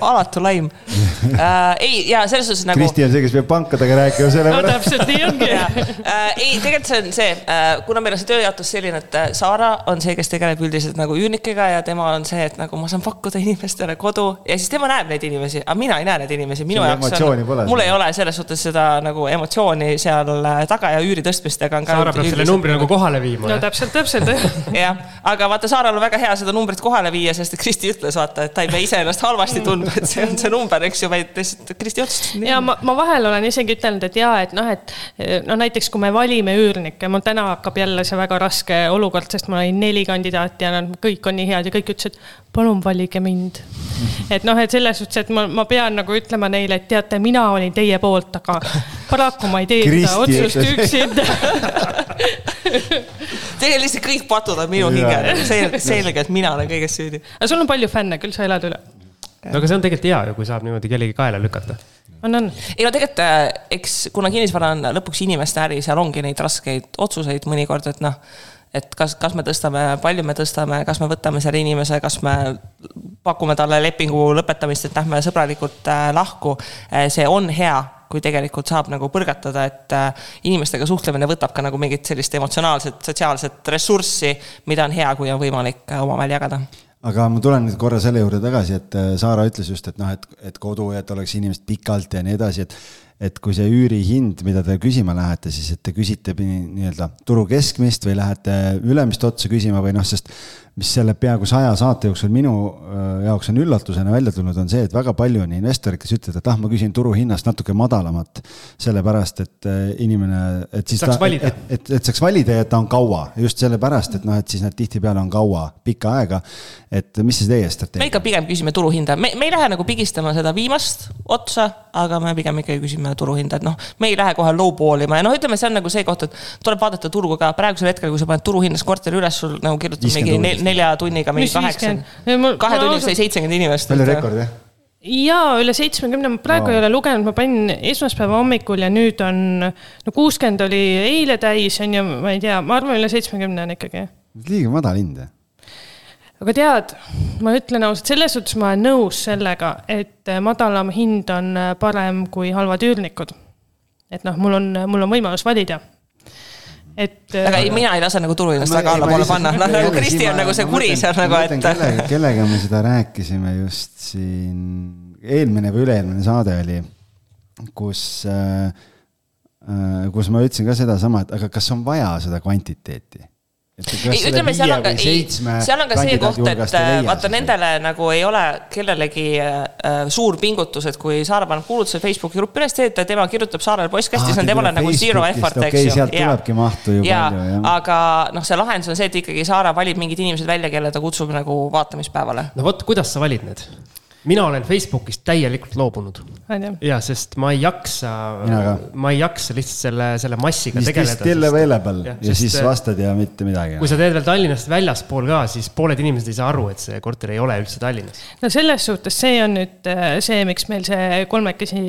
alatu laim [laughs] äh,. ei, ja selles suhtes nagu. Kristi on see, kes peab pankadega rääkima selle no võrra. täpselt nii ongi. äh, ei, tegelikult see on see äh,, kuna meil on see tööjaotus selline, et Saara on see, kes tegeleb üldiselt nagu üürnikega ja tema on see, et nagu ma saan pakkuda inimestele kodu ja siis tema näeb neid inimesi, aga mina ei näe neid inimesi, minu jaoks on, mul ei ole selles suhtes seda nagu emotsiooni seal taga ja üüri tõstmistega on ka. Saara peab selle numbri nagu kohale viima no jah? täpselt, täpselt. [laughs] jah, aga vaata, Saaral on väga hea seda numbrit kohale viia, sest et Kristi ütles, vaata, et ta ei pea ise ennast halvasti tundma, et see on see number, eks ju, vaid lihtsalt Kristi otsustas. ja ma, ma vahel olen isegi ütelnud, et jaa, et noh, et no näiteks kui me valime üürnikke, mul täna hakkab jälle see väga raske olukord, sest mul oli neli kandidaati ja nad kõik on nii head ja kõik ütlesid, palun valige mind. et noh, et selles suhtes, et ma, ma pean nagu ütlema neile, et teate, mina olin teie poolt, aga paraku ma ei tee seda Kristi otsust üksinda. [laughs] [laughs] tegelikult lihtsalt kõik patud on minu hingel, selge, selge, et mina olen kõiges süüdi. aga sul on palju fänne, küll sa elad üle. no aga see on tegelikult hea ju, kui saab niimoodi kellegi kaela lükata. on, on. ei no tegelikult, eks kuna kinnisvara on lõpuks inimeste äri, seal ongi neid raskeid otsuseid mõnikord, et noh, et kas, kas me tõstame, palju me tõstame, kas me võtame selle inimese, kas me pakume talle lepingu lõpetamist, et lähme sõbralikult äh, lahku. see on hea, kui tegelikult saab nagu põrgatada, et äh, inimestega suhtlemine võtab ka nagu mingit sellist emotsionaalset, sotsiaalset ressurssi, mida on hea, kui on võimalik äh, omavahel jagada. Aga ma tulen nüüd korra selle juurde tagasi, et äh, Saara ütles just, et noh, et, et kodu, et oleks inimesed pikalt ja nii edasi, et et kui see üürihind, mida te küsima lähete, siis et te küsite nii- nii-öelda turu keskmist või lähete ülemist otsa küsima või noh, sest mis selle peaaegu saja saate jooksul minu äh, jaoks on üllatusena välja tulnud, on see, et väga palju on investoreid, kes ütlevad, et ah, ma küsin turuhinnast natuke madalamat. sellepärast, et äh, inimene, et siis Saaks ta, valida. et, et, et saaks valida ja et ta on kaua, just sellepärast, et noh, et siis nad tihtipeale on kaua, pikka aega. et mis see teie me strateegia ikka pigem küsime turuhinda, me, me ei lähe nagu pigistama seda viimast otsa, aga me pigem ikkagi küsime turuhinda, et noh, me ei lähe kohe low-ball ima ja noh, ütleme, see on nagu see koht, et tuleb vaadata turgu ka praegusel hetkel, kui sa paned turuhinnas korteri üles, sul nagu kirjutab 50 mingi. Nelja tunniga mingi Mis kaheksa 50?. kahe tunniga sai seitsekümmend inimest. palju rekord jah? jaa, üle seitsmekümne, ma praegu wow. ei ole lugenud, ma panin esmaspäeva hommikul ja nüüd on, no kuuskümmend oli eile täis, on ju, ma ei tea, ma arvan, üle seitsmekümne on ikkagi. liiga madal hind jah. aga tead, ma ütlen ausalt, selles suhtes ma olen nõus sellega, et madalam hind on parem kui halvad üürnikud. et noh, mul on, mul on võimalus valida. et. aga ei, mina ei lase nagu turuhinnast väga allapoole panna, noh nagu Kristi on nagu see kuri seal nagu, kellega, et. kellega me seda rääkisime just siin, eelmine või üle-eelmine saade oli, kus äh,, äh, kus ma ütlesin ka sedasama, et aga kas on vaja seda kvantiteeti? ei, ütleme, seal on ka, ei, seal on ka see koht, et äh, vaata nendele nagu ei ole kellelegi äh, suur pingutus, et kui Saare paneb kuulutuse Facebooki gruppi üles, et tema kirjutab Saarele postkasti, see on temale nagu zero effort, eks okei, ju. sealt tulebki mahtu ju ja palju, jah. aga noh, see lahendus on see, et ikkagi Saare valib mingid inimesed välja, kelle ta kutsub nagu vaatamispäevale. no vot, kuidas sa valid need? Mina olen Facebookist täielikult loobunud ja sest ma ei jaksa ka., ma ei jaksa lihtsalt selle, selle massiga Is this tegeleda. still available jah, ja sest, siis äh, vastad ja mitte midagi. kui sa teed veel Tallinnast väljaspool ka, siis pooled inimesed ei saa aru, et see korter ei ole üldse Tallinnas. no selles suhtes see on nüüd äh, see, miks meil see kolmekesi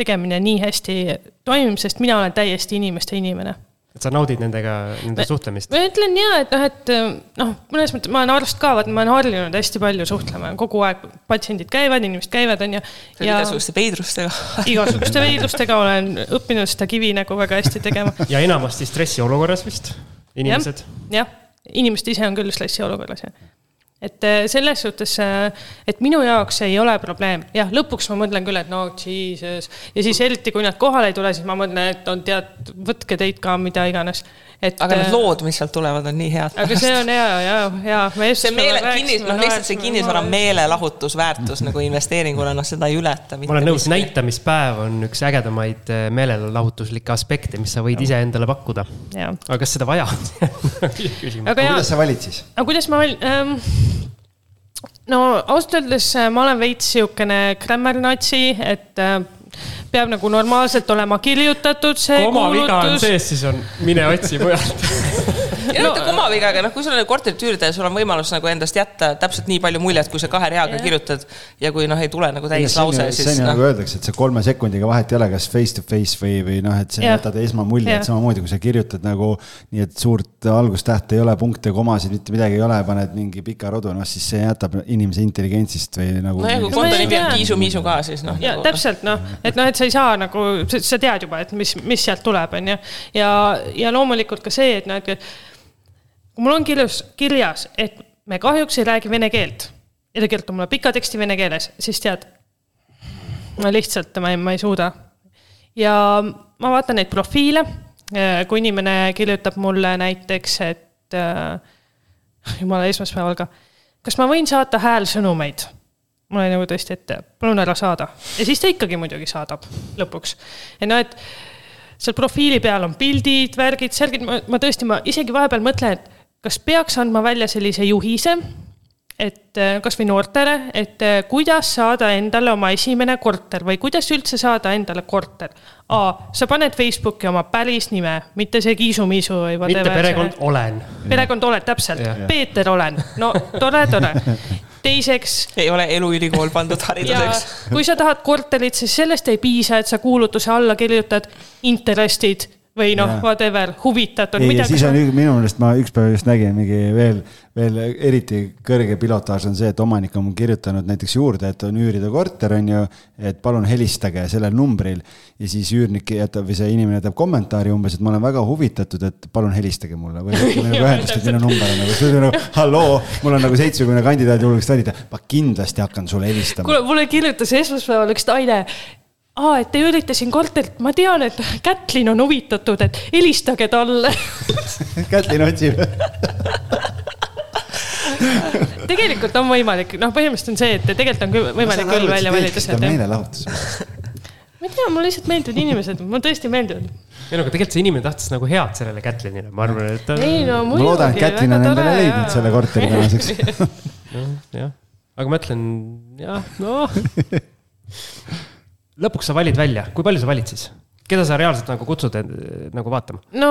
tegemine nii hästi toimib, sest mina olen täiesti inimeste inimene et sa naudid nendega, nende Me- suhtlemist. ma ütlen ja, et noh, et noh, mõnes mõttes ma olen arst ka, vaata, ma olen harjunud hästi palju suhtlema, kogu aeg patsiendid käivad, inimesed käivad, on ju. ja igasuguste veidrustega. [laughs] igasuguste veidlustega olen õppinud seda kivi nagu väga hästi tegema. ja enamasti stressiolukorras vist, inimesed. jah, inimesed ise on küll stressiolukorras, jah. Et eh, selles suhtes, et minu jaoks ei ole probleem, jah, lõpuks ma mõtlen küll, et no jesus ja siis eriti, kui nad kohale ei tule, siis ma mõtlen, et on tead, võtke teid ka mida iganes. et. aga need lood, mis sealt tulevad, on nii head. aga see on hea, hea, hea. see meele, kinnis, noh lihtsalt see kinnisvara. meelelahutusväärtus nagu investeeringuna, noh seda ei ületa. ma olen nõus,. näitamispäev on üks ägedamaid eh, meelelahutuslikke aspekte, mis sa võid iseendale pakkuda. jah, aga kas seda vaja on? [laughs] küsimus. aga kuidas, sa valid siis? aga kuidas ma val- ähm,, no ausalt öeldes äh, ma olen veits sihukene grämmernatsi, et äh, peab nagu normaalselt olema kirjutatud see koma viga on kuulutus. sees, siis on mine otsi mujalt. ei no mitte komaviga, aga noh, kui sul on korterit üürida ja sul on võimalus nagu endast jätta täpselt nii palju muljet, kui sa kahe reaga Jah. kirjutad ja kui noh, ei tule nagu täis lause, ju, see siis on ju nagu noh. öeldakse, et see kolme sekundiga vahet ei ole, kas face to face või, või noh, et sa Jah. jätad esmamulje, Jah. et samamoodi kui sa kirjutad nagu nii, et suurt algustähte ei ole, punkte, komasid, mitte midagi ei ole, paned mingi pika rodu, noh siis see jätab inimese intelligentsist või nagu. nojah, kui No konto ei nimi on. Kiisu-Miisu ka, siis noh. ja täpselt noh, et noh, et sa ei saa nagu, sa tead juba, et mis, mis sealt tuleb, on ju. ja, ja loomulikult ka see, et noh, et kui mul on kirjas, kirjas, et me kahjuks ei räägi vene keelt ja ta kirjutab mulle pika teksti vene keeles, siis tead, ma lihtsalt, ma ei, ma ei suuda. ja ma vaatan neid profiile, kui inimene kirjutab mulle näiteks, et äh, jumala esmaspäeval ka, kas ma võin saata häälsõnumeid mul oli nagu tõesti ette, palun ära saada. ja siis ta ikkagi muidugi saadab lõpuks. ja no, et seal profiili peal on pildid, värgid, särgid, ma, ma tõesti, ma isegi vahepeal mõtlen, et kas peaks andma välja sellise juhise, et äh, kasvõi noortele, et äh, kuidas saada endale oma esimene korter või kuidas üldse saada endale korter. A, sa paned Facebooki oma päris nime, mitte see Kiisu-Miisu või mitte whatever. perekond, olen. perekond oled täpselt Peeter olen, no tore, tore. [laughs] teiseks ei ole eluülikool pandud hariduseks. kui sa tahad korterit, siis sellest ei piisa, et sa kuulutuse alla kirjutad interested või noh whatever, huvitatud. ei, ja siis on minu meelest ma ükspäev just nägin mingi veel, veel eriti kõrge pilotaaž on see, et omanik on kirjutanud näiteks juurde, et on üürida korter, on ju. et palun helistage sellel numbril ja siis üürnik jätab või see inimene jätab kommentaari umbes, et ma olen väga huvitatud, et palun helistage mulle või võtke minuga [laughs] ühendust, et minu number on nagu, see on nagu halloo, mul on nagu seitsmekümne kandidaadi hulgast valida, ma kindlasti hakkan sulle helistama. kuule, mulle kirjutas esmaspäeval üks naine. aa, et te üürite siin korterit, ma tean, et Kätlin on huvitatud, et helistage talle. [laughs] Kätlin otsib. [laughs] tegelikult on võimalik, noh, põhimõtteliselt on see, et tegelikult on küll võimalik küll välja valida [laughs] ma meelelahutus. ei tea, mulle lihtsalt meeldivad inimesed, mulle tõesti meeldivad. ei no aga tegelikult see inimene tahtis nagu head sellele Kätlinile, ma arvan, et ta. ei no ma loodan, et Kätlin on endale leidnud selle korteri tänaseks. jah, aga ma ütlen, jah, noh. Lõpuks sa valid välja, kui palju sa valid siis? keda sa reaalselt nagu kutsud end, nagu vaatama? no,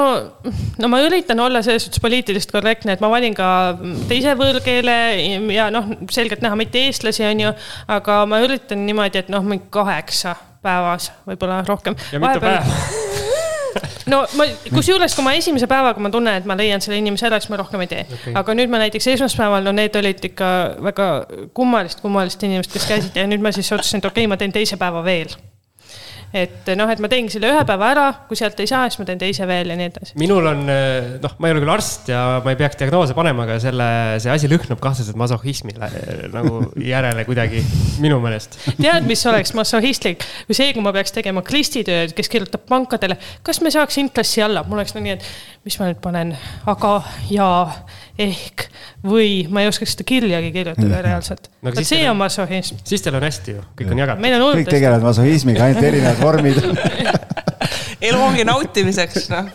no ma üritan olla selles suhtes poliitiliselt korrektne, et ma valin ka teise võõrkeele ja noh, selgelt näha mitte eestlasi, on ju, aga ma üritan niimoodi, et noh, mingi kaheksa päevas, võib-olla rohkem. ja mitu päeva? [laughs] no ma, kusjuures, kui ma esimese päevaga ma tunnen, et ma leian selle inimese ära, siis ma rohkem ei tee okay.. aga nüüd ma näiteks esmaspäeval, no need olid ikka väga kummalist, kummalist inimest, kes käisid ja nüüd ma siis otsustasin, et okei okay,, ma teen teise päeva veel. Et noh, et ma teengi selle ühe päeva ära, kui sealt ei saa, siis ma teen teise veel ja nii edasi. minul on, noh, ma ei ole küll arst ja ma ei peaks diagnoose panema, aga selle, see asi lõhnab kahtlaselt masohhismile nagu järele kuidagi, minu meelest. tead, mis oleks massohhistlik, kui see, kui ma peaks tegema klistitööd, kes kirjutab pankadele, kas me saaks intressi alla, mul oleks nagu nii, et mis ma nüüd panen, aga, ja, ehk või ma ei oskaks seda kirjagi kirjutada reaalselt No siis see on- massohhism, siis teil on hästi ju, kõik on jagatud. meil on kõik tegelevad masohhismiga, ainult erinevad vormid. [laughs] elu ongi nautimiseks, noh.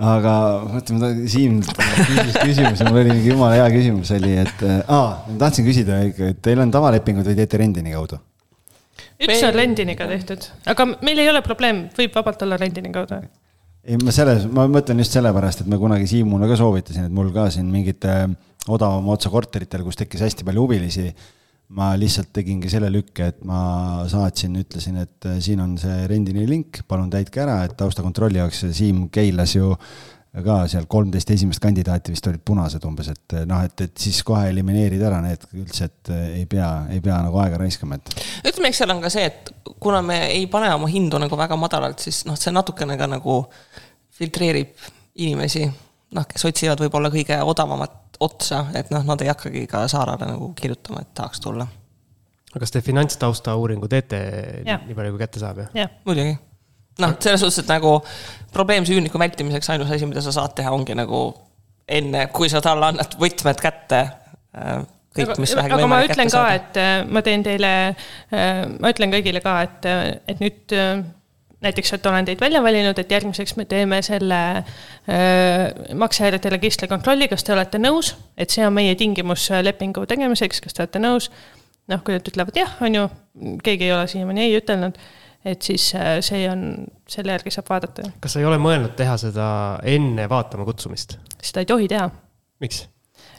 aga mõtle, ma ta- Siim küsis küsimuse, mul oli mingi jumala hea küsimus oli, et aa, ma tahtsin küsida ikka, et teil on tavalepingud või teete rendini kaudu? üks on rendiniga tehtud, aga meil ei ole probleem, võib vabalt olla rendini kaudu. ei, ma selles, ma mõtlen just sellepärast, et ma kunagi Siimule ka soovitasin, et mul ka siin mingite odavama otsa korteritel, kus tekkis hästi palju huvilisi. ma lihtsalt tegingi selle lükke, et ma saatsin, ütlesin, et äh, siin on see rendini link, palun täitke ära, et taustakontrolli jaoks Siim keilas ju ka seal kolmteist esimest kandidaati vist olid punased umbes, et noh, et, et siis kohe elimineerida ära need üldse, et äh, ei pea, ei pea nagu aega raiskama, et ütleme, eks seal on ka see, et kuna me ei pane oma hindu nagu väga madalalt, siis noh, see natukene ka nagu filtreerib inimesi, noh, kes otsivad võib-olla kõige odavamat otsa, et noh, nad ei hakkagi ka Saarale nagu kirjutama, et tahaks tulla. kas te finantstausta uuringu teete Jah. nii palju, kui kätte saab, jah? jah, muidugi. noh, selles suhtes, et nagu probleemse üürniku vältimiseks ainus asi, mida sa saad teha, ongi nagu enne, kui sa talle annad võtmed kätte, kõik, mis vähegi aga ma võimalik ütlen ka, et äh, ma teen teile, ma ütlen kõigile ka, et, et nüüd äh, näiteks, et olen teid välja valinud, et järgmiseks me teeme selle äh, maksehäirete registri kontrolli, kas te olete nõus, et see on meie tingimus äh, lepingu tegemiseks, kas te olete nõus. noh, kui nad ütlevad jah, on ju, keegi ei ole siiamaani ei ütelnud, et siis äh, see on, selle järgi saab vaadata. kas sa ei ole mõelnud teha seda enne vaatama kutsumist? seda ei tohi teha. miks?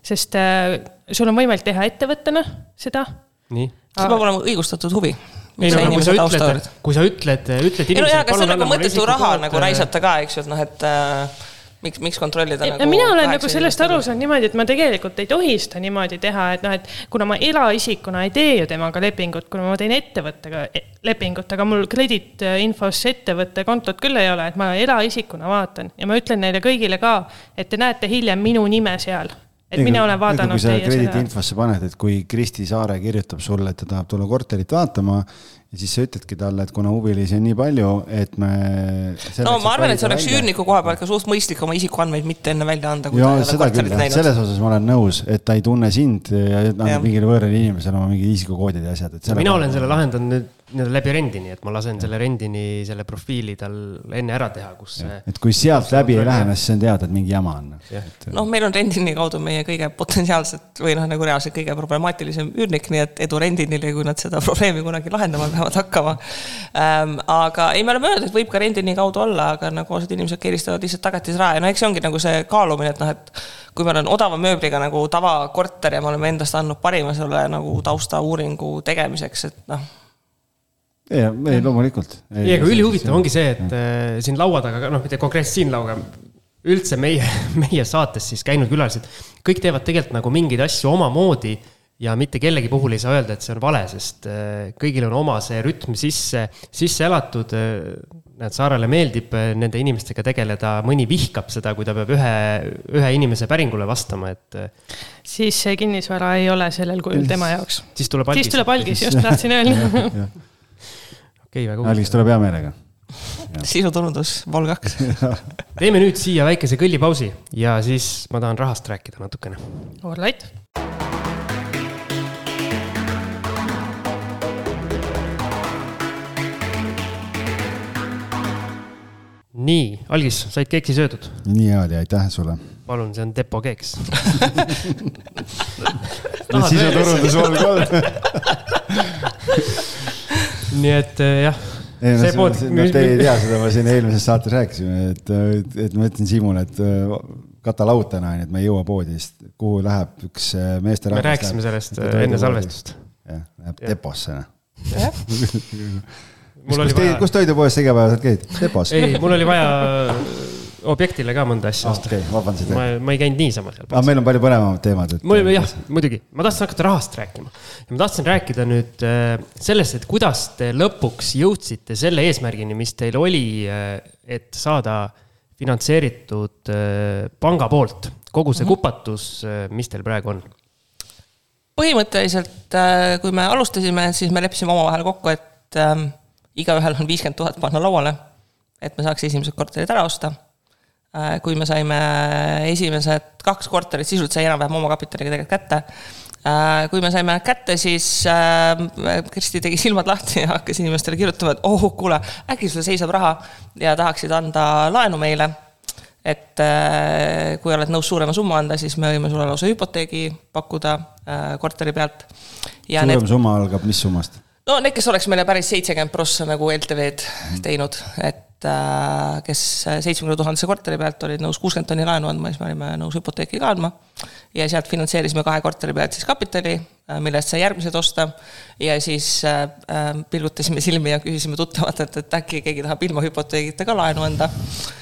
sest äh, sul on võimalik teha ettevõttena seda. nii? see peab olema õigustatud huvi. ei no kui sa ütled, kui sa ütled, ütled inimesele. ei no jaa, aga see on nagu mõttetu raha nagu raisata ka, eks ju, et noh, et äh, miks, miks kontrollida ja, nagu mina olen nagu sellest aru saanud niimoodi, et ma tegelikult ei tohi seda niimoodi teha, et noh, et kuna ma eraisikuna ei tee ju temaga lepingut, kuna ma teen ettevõttega lepingut, aga mul krediitinfos ettevõtte kontot küll ei ole, et ma eraisikuna vaatan. Ja ma ütlen neile kõigile ka, et te näete hiljem minu nime seal. Et Ega, mina olen vaadanud teie seda. krediidiinfosse paned, et kui Kristi Saare kirjutab sulle, et ta tahab tulla korterit vaatama ja siis sa ütledki talle, et kuna huvilisi on nii palju, et me. no ma arvan, et see oleks üürniku koha pealt ka suht mõistlik oma isikuandmeid mitte enne välja anda. ja seda küll, selles osas ma olen nõus, et ta ei tunne sind ja annab mingile võõrale inimesele oma mingi isikukoodid ja asjad, et. mina olen selle lahendanud nüüd nii-öelda läbi rendini, et ma lasen selle rendini selle profiili tal enne ära teha, kus see. et kui sealt läbi ei lähe, siis on teada, et mingi jama on. noh, meil on rendini kaudu meie kõige potentsiaalselt või noh, nagu reaalselt kõige problemaatilisem üürnik, nii et edu rendinile, kui nad seda [laughs] probleemi kunagi lahendama peavad hakkama ähm,. aga ei, me oleme öelnud, et võib ka rendini kaudu olla, aga nagu osad inimesed keeristavad lihtsalt tagatisraha ja no eks see ongi nagu see kaalumine, et noh, et kui meil on odava mööbliga nagu tavakorter ja me oleme endast andnud parima selle nagu taustauuringu tegemiseks, et noh ei, ei loomulikult. ei, aga ülihuvitav ongi see, et äh, siin laua taga, noh, mitte konkreetselt siin lauga, üldse meie, [laughs] meie saates siis käinud külalised, kõik teevad tegelikult nagu mingeid asju omamoodi ja mitte kellegi puhul ei saa öelda, et see on vale, sest äh, kõigil on oma see rütm sisse, sisse elatud. Äh, näed, Saarele meeldib äh, nende inimestega tegeleda, mõni vihkab seda, kui ta peab ühe, ühe inimese päringule vastama, et. siis see kinnisvara ei ole sellel kujul tema jaoks. siis tuleb algis. siis tuleb algis, just tahtsin öelda [laughs] okei väga huvitav. Algis tuleb hea meelega. [laughs] sisuturundus, vol kaks [laughs] teeme nüüd siia väikese kõllipausi ja siis ma tahan rahast rääkida natukene. All right. Nii, Algis, said keeksi söödud? nii hea oli, aitäh sulle. palun, see on Depo keeks sisuturundus vol kolm nii et eh, jah. ei no, pood... no te ei tea seda, ma siin eelmises saates rääkisime, et, et ma ütlesin Siimule, et eh, kata laud täna, onju, et me ei jõua poodi, sest kuhu läheb üks eh, meesterahvas. me rääkisime sellest enne salvestust. jah, läheb deposse, noh. [laughs] kus, kus toidupoes sa igapäevaselt käid? depos? ei, mul oli vaja objektile ka mõnda asja osta. okei okay,, vabandust. ma, ma ei käinud niisama seal. aga meil on palju põnevamad teemad et.... mul jah, muidugi, ma tahtsin hakata rahast rääkima. ja ma tahtsin rääkida nüüd äh, sellest, et kuidas te lõpuks jõudsite selle eesmärgini, mis teil oli, äh, et saada finantseeritud äh, panga poolt kogu see -hmm. kupatus, mis teil praegu on? põhimõtteliselt, kui me alustasime, siis me leppisime omavahel kokku, et ähm, igaühel on viiskümmend tuhat panna lauale, et me saaks esimesed korterid ära osta Äh, kui me saime esimesed kaks korterit, sisuliselt sai enam-vähem omakapitaliga tegelikult kätte. Äh, kui me saime kätte, siis äh, Kristi tegi silmad lahti ja hakkas inimestele kirjutama, et oh, kuule, äkki sul seisab raha ja tahaksid anda laenu meile. et kui oled nõus suurema summa anda, siis me võime sulle lausa hüpoteegi pakkuda korteri pealt. suurem need... summa algab mis summast? No need, kes oleks meile päris seitsekümmend prossa nagu LTV-d teinud, et Äh, kes seitsmekümne tuhandese korteri pealt olid nõus kuuskümmend tonni laenu andma, siis me olime nõus hüpoteeki ka andma. ja sealt finantseerisime kahe korteri pealt siis kapitali, äh, mille eest sai järgmised osta. ja siis äh, pilgutasime silmi ja küsisime tuttavatelt, et äkki keegi tahab ilma hüpoteegita ka laenu anda.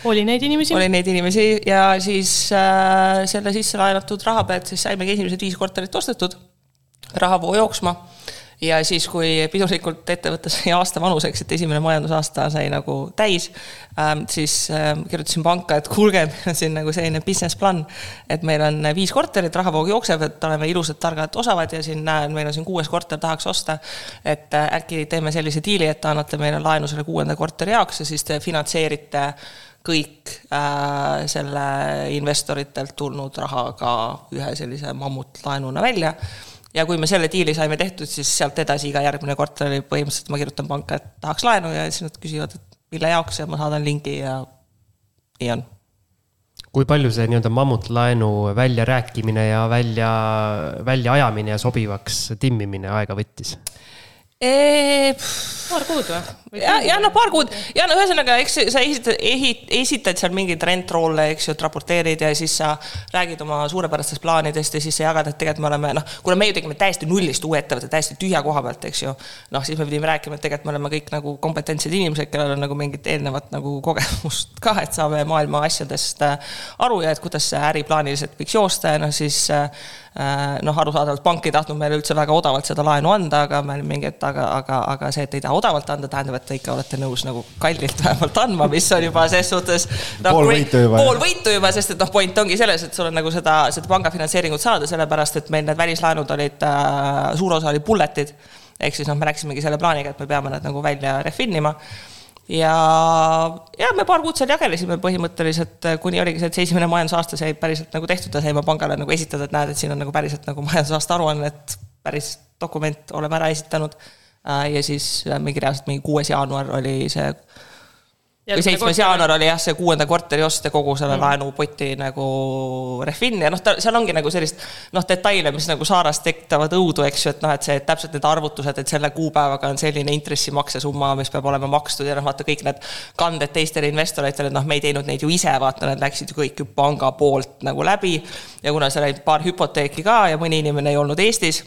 oli neid inimesi? oli neid inimesi ja siis äh, selle sisse laenatud raha pealt siis saimegi esimesed viis korterit ostetud, rahavoo jooksma ja siis, kui pidulikult ettevõte sai aasta vanuseks, et esimene majandusaasta sai nagu täis, ähm, siis ähm, kirjutasin panka, et kuulge, meil on siin nagu selline business plan, et meil on viis korterit, rahavoog jookseb, et oleme ilusad, targad, osavad ja siin näen, meil on siin kuues korter, tahaks osta. et äh, äkki teeme sellise diili, et te annate meile laenu selle kuuenda korteri jaoks ja siis te finantseerite kõik äh, selle investoritelt tulnud rahaga ühe sellise mammutlaenuna välja ja kui me selle diili saime tehtud, siis sealt edasi iga järgmine kvartal oli põhimõtteliselt, ma kirjutan panka, et tahaks laenu ja siis nad küsivad, et mille jaoks ja ma saadan lingi ja nii on. kui palju see nii-öelda mammutlaenu väljarääkimine ja välja, väljaajamine ja sobivaks timmimine aega võttis? Paar kuud või? ja, ja noh, paar kuud ja no ühesõnaga, eks sa esitad, esitad seal mingeid rentrolle, eks ju, et raporteerid ja siis sa räägid oma suurepärastest plaanidest ja siis sa jagad, et tegelikult me oleme noh, kuna me ju tegime täiesti nullist uue ettevõtte, täiesti tühja koha pealt, eks ju. noh, siis me pidime rääkima, et tegelikult me oleme kõik nagu kompetentsed inimesed, kellel on nagu mingit eelnevat nagu kogemust ka, et saame maailma asjadest äh, aru ja et kuidas see äri plaaniliselt võiks joosta ja noh, siis Äh, noh, arusaadavalt pank ei tahtnud meile üldse väga odavalt seda laenu anda, aga me olime mingi, et aga, aga, aga see, et ei taha odavalt anda, tähendab, et te ikka olete nõus nagu kallilt [laughs] vähemalt andma, mis on juba ses suhtes no,. pool võitu juba. pool võitu juba, sest et noh, point ongi selles, et sul on nagu seda, seda panga finantseeringut saada, sellepärast et meil need välislaenud olid äh,, suur osa oli bullet'id. ehk siis noh, me läksimegi selle plaaniga, et me peame need nagu välja refinima ja, ja me paar kuud seal jagelesime põhimõtteliselt, kuni oligi see, et see esimene majandusaasta sai päriselt nagu tehtud ja saime pangale nagu esitada, et näed, et siin on nagu päriselt nagu [laughs] majandusaasta aruanne, et päris dokument oleme ära esitanud. ja siis mingi reaalselt mingi kuues jaanuar oli see või seitsmes jaanuar oli jah, see kuuenda korteri ost ja kogu selle mm. laenupoti nagu refin ja noh, ta seal ongi nagu sellist noh, detaile, mis nagu Saaras tekitavad õudu, eks ju, et noh, et see et täpselt need arvutused, et selle kuupäevaga on selline intressimaksesumma, mis peab olema makstud ja noh, vaata kõik need kanded teistele investoritele, noh, me ei teinud neid ju ise, vaata, need läksid ju kõik ju panga poolt nagu läbi. ja kuna seal oli paar hüpoteeki ka ja mõni inimene ei olnud Eestis,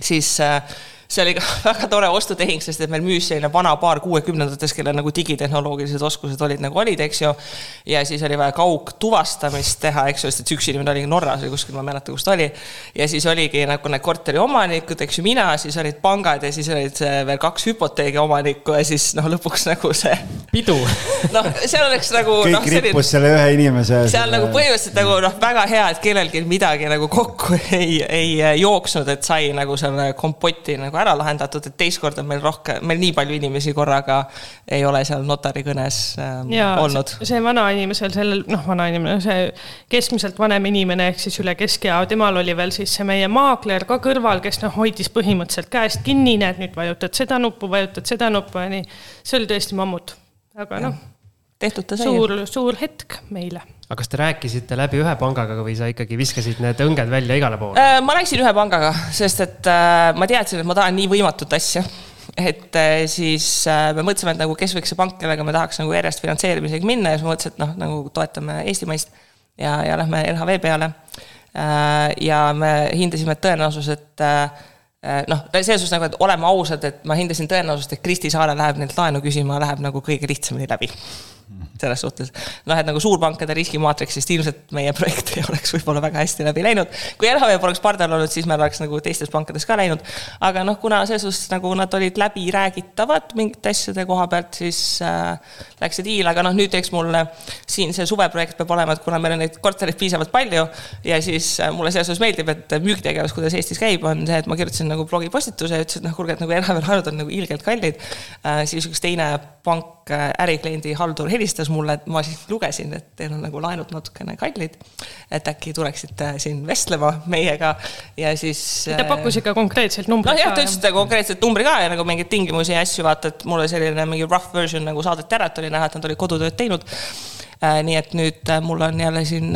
siis äh, see oli ka [laughs] väga tore ostutehing, sest et meil müüs selline vana paar kuuekümnendates, kellel nagu digitehnoloogilised oskused olid nagu olid, eks ju. ja siis oli vaja kaugtuvastamist teha, eks ju, sest et üks inimene oli Norras või kuskil, ma ei mäleta, kus ta oli. ja siis oligi nagu need korteri omanikud, eks ju, mina, siis olid pangad ja siis olid veel kaks hüpoteegi omanikku ja siis noh, lõpuks nagu see. [laughs] pidu [laughs] noh, seal oleks nagu. kõik no, rippus selle ühe inimese. seal nagu põhimõtteliselt nagu noh, väga hea, et kellelgi midagi nagu kokku ei, ei jooksnud, et sai nagu selle kompoti nagu ära lahendatud, et teist korda meil rohkem, meil nii palju inimesi korraga ei ole seal notari kõnes ähm, ja, olnud. see vanainimesel, sellel noh, vanainimene, see keskmiselt vanem inimene ehk siis üle keskea, temal oli veel siis see meie maakler ka kõrval, kes noh, hoidis põhimõtteliselt käest kinni, näed nüüd vajutad seda nuppu, vajutad seda nuppu ja nii. see oli tõesti mammut, aga noh. tehtud ta sai. suur, suur hetk meile aga kas te rääkisite läbi ühe pangaga või sa ikkagi viskasid need õnged välja igale poole? Äh, ma rääkisin ühe pangaga, sest et äh, ma teadsin, et ma tahan nii võimatut asja. et äh, siis me mõtlesime, et nagu kes võiks see pank, kellega me tahaks nagu järjest finantseerimisega minna ja siis ma mõtlesin, et noh, nagu toetame eestimaist ja, ja lähme LHV peale. ja me hindasime tõenäosus, et noh, selles suhtes nagu, et oleme ausad, et ma hindasin tõenäosust, et Kristi Saare läheb neilt laenu küsima, läheb nagu kõige lihtsamini läbi selles suhtes. noh, et nagu suurpankade riskimaatriksist ilmselt meie projekt ei oleks võib-olla väga hästi läbi läinud. kui LHV poleks pardal olnud, siis meil oleks nagu teistes pankades ka läinud. aga noh, kuna selles suhtes nagu nad olid läbiräägitavad mingite asjade koha pealt, siis äh, läks see diil, aga noh, nüüd eks mul siin see suveprojekt peab olema, et kuna meil on neid kortereid piisavalt palju ja siis äh, mulle selles suhtes meeldib, et müügitegevus, kuidas Eestis käib, on see, et ma kirjutasin nagu blogipostituse ja ütlesin, et noh, kuulge, et nagu LHV laenud on nagu ilgelt kallid äh,. siis üks teine pank, äh, ärikliendi haldur helistas mulle, et ma siis lugesin, et teil on nagu laenud natukene kallid. et äkki tuleksite siin vestlema meiega ja siis. ta äh, pakkus ikka konkreetselt numbrit no, ka. noh jah, ta ütles konkreetselt numbri ka ja nagu mingeid tingimusi ja asju, vaata, et mulle selline mingi rough version nagu saadeti ära, et oli näha, et nad olid kodutööd teinud Äh, nii et nüüd äh, mul on jälle siin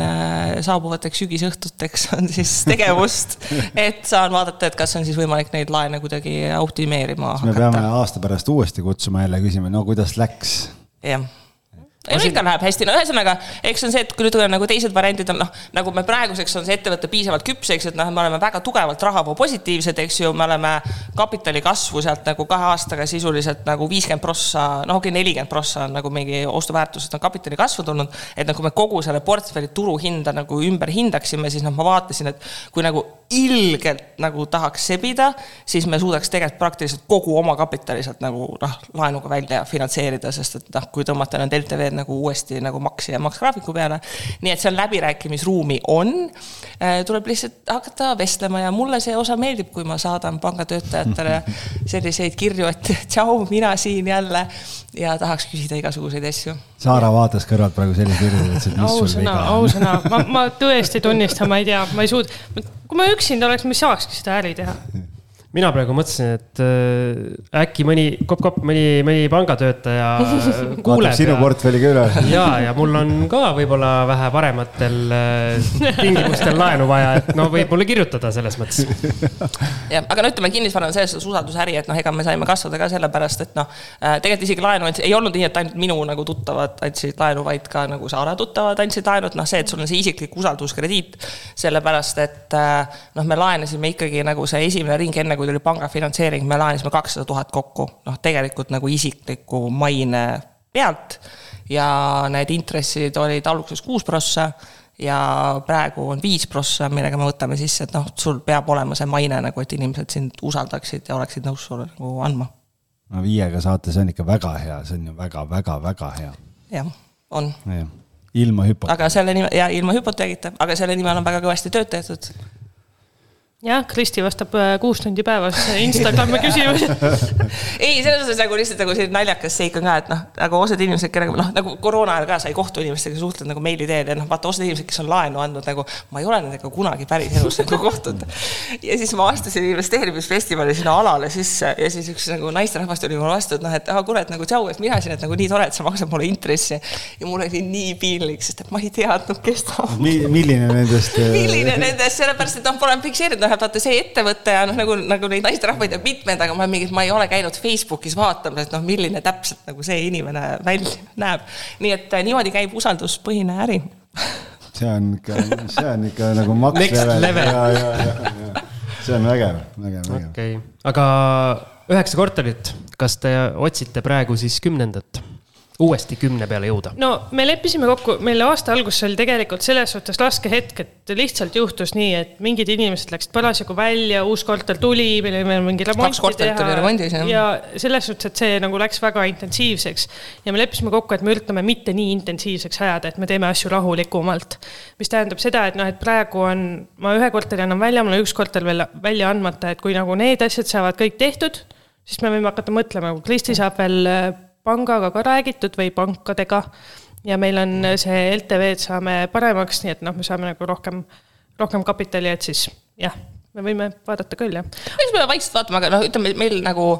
saabuvateks sügisõhtuteks on siis [laughs] tegevust, et saan vaadata, et kas on siis võimalik neid laene kuidagi optimeerima hakata. me peame aasta pärast uuesti kutsuma jälle, küsima, no kuidas läks. jah ei no ikka läheb hästi, no ühesõnaga, eks see on see, et kui nüüd on nagu teised variandid on noh, nagu me praeguseks on see ettevõte piisavalt küps, eks, et noh, me oleme väga tugevalt rahavoo positiivsed, eks ju, me oleme kapitali kasvu sealt nagu kahe aastaga sisuliselt nagu viiskümmend prossa, noh, okei okay,, nelikümmend prossa on nagu mingi ostuväärtusest on kapitali kasvu tulnud. et nagu me kogu selle portfelli turuhinda nagu ümber hindaksime, siis noh, ma vaatasin, et kui nagu ilgelt nagu tahaks sebida, siis me suudaks tegelikult praktiliselt kogu oma kapitali sealt nagu noh, laenuga välja finantseerida, sest et noh, kui tõmmata need LTV-d nagu uuesti nagu maksi ja maksgraafiku peale. nii et seal läbirääkimisruumi on. Äh, tuleb lihtsalt hakata vestlema ja mulle see osa meeldib, kui ma saadan pangatöötajatele [laughs] selliseid kirju, et tšau, mina siin jälle ja tahaks küsida igasuguseid asju. Saara vaatas kõrvalt praegu sellise kirja, ütles, et mis sul viga on. ausõna, ma, ma tõesti [laughs] tunnistan, ma ei tea, ma ei suuda, kui ma üksinda oleks, ma ei saakski seda äri teha mina praegu mõtlesin, et äh, äkki mõni kopp-kopp, mõni, mõni pangatöötaja [laughs] vaatab kuuleb sinu ja, portfelli ka üle. ja, ja mul on ka võib-olla vähe parematel äh, tingimustel laenu vaja, et no võib mulle kirjutada selles mõttes. jah, aga no ütleme, kinnisvara on selles suhtes usaldusäri, et noh, ega me saime kasvada ka sellepärast, et noh, tegelikult isegi laenu andsid, ei olnud nii, et ainult minu nagu tuttavad andsid laenu, vaid ka nagu Saare tuttavad andsid laenu, et noh, see, et sul on see isiklik usalduskrediit, sellepärast et äh, noh, me laenasime ikkagi nagu see esimene ring, enne kui tuli panga finantseering, me laenasime kakssada tuhat kokku, noh, tegelikult nagu isikliku maine pealt ja need intressid olid alguses kuus prossa ja praegu on viis prossa, millega me võtame sisse, et noh, sul peab olema see maine nagu, et inimesed sind usaldaksid ja oleksid nõus sulle nagu andma. no viiega saate, see on ikka väga hea, see on ju väga-väga-väga hea. jah, on, ilma hüpo-. aga selle nimel ja ilma hüpoteegita, aga selle nimel on väga kõvasti tööd tehtud. jah, Kristi vastab äh, kuus tundi päevas Instagrami [laughs] küsimusi. ei, selles suhtes nagu lihtsalt nagu selline naljakas seik on ka, et noh, nagu osad inimesed, kellega noh, nagu koroona ajal ka sai kohtu inimestega suhtled nagu meili teel ja noh, vaata osad inimesed, kes on laenu andnud nagu, ma ei ole nendega kunagi päriselus nagu kohtunud. ja siis ma astusin investeerimisfestivali sinna alale sisse ja siis üks nagu naisterahvas tuli mulle vastu, et noh, et ah kurat nagu tšau, et mina siin, et nagu nii tore, et sa maksad mulle intressi. ja mul oli nii piinlik, sest et ma ei teadnud, kes ta on milline nendest? [laughs] milline nendest, sellepärast et noh, pole fikseeritud, et vaata see ettevõte ja noh, nagu, nagu neid naisterahvaid on mitmed, aga ma mingi, ma ei ole käinud Facebookis vaatamas, et noh, milline täpselt nagu see inimene välja näeb. nii et äh, niimoodi käib usalduspõhine äri. [laughs] see on ikka, see on ikka nagu maks Next level, level. ja, ja, ja, ja see on vägev, vägev, vägev. okei okay., aga üheksa korterit, kas te otsite praegu siis kümnendat, uuesti kümne peale jõuda? no me leppisime kokku, meil aasta alguses oli tegelikult selles suhtes raske hetk, et lihtsalt juhtus nii, et mingid inimesed läksid parasjagu välja, uus korter tuli, meil oli veel mingi remonti korterit oli remondis, jah. ja selles suhtes, et see nagu läks väga intensiivseks ja me leppisime kokku, et me üritame mitte nii intensiivseks ajada, et me teeme asju rahulikumalt. mis tähendab seda, et noh, et praegu on, ma ühe korteri annan välja, mul on üks korter veel välja andmata, et kui nagu need asjad saavad kõik tehtud, siis me võime hakata mõtlema, kui Kristi saab veel pangaga ka räägitud või pankadega ja meil on see LTV-d saame paremaks, nii et noh, me saame nagu rohkem, rohkem kapitali, et siis jah, me võime vaadata küll, jah. siis me vaikselt vaatame, aga noh, ütleme meil nagu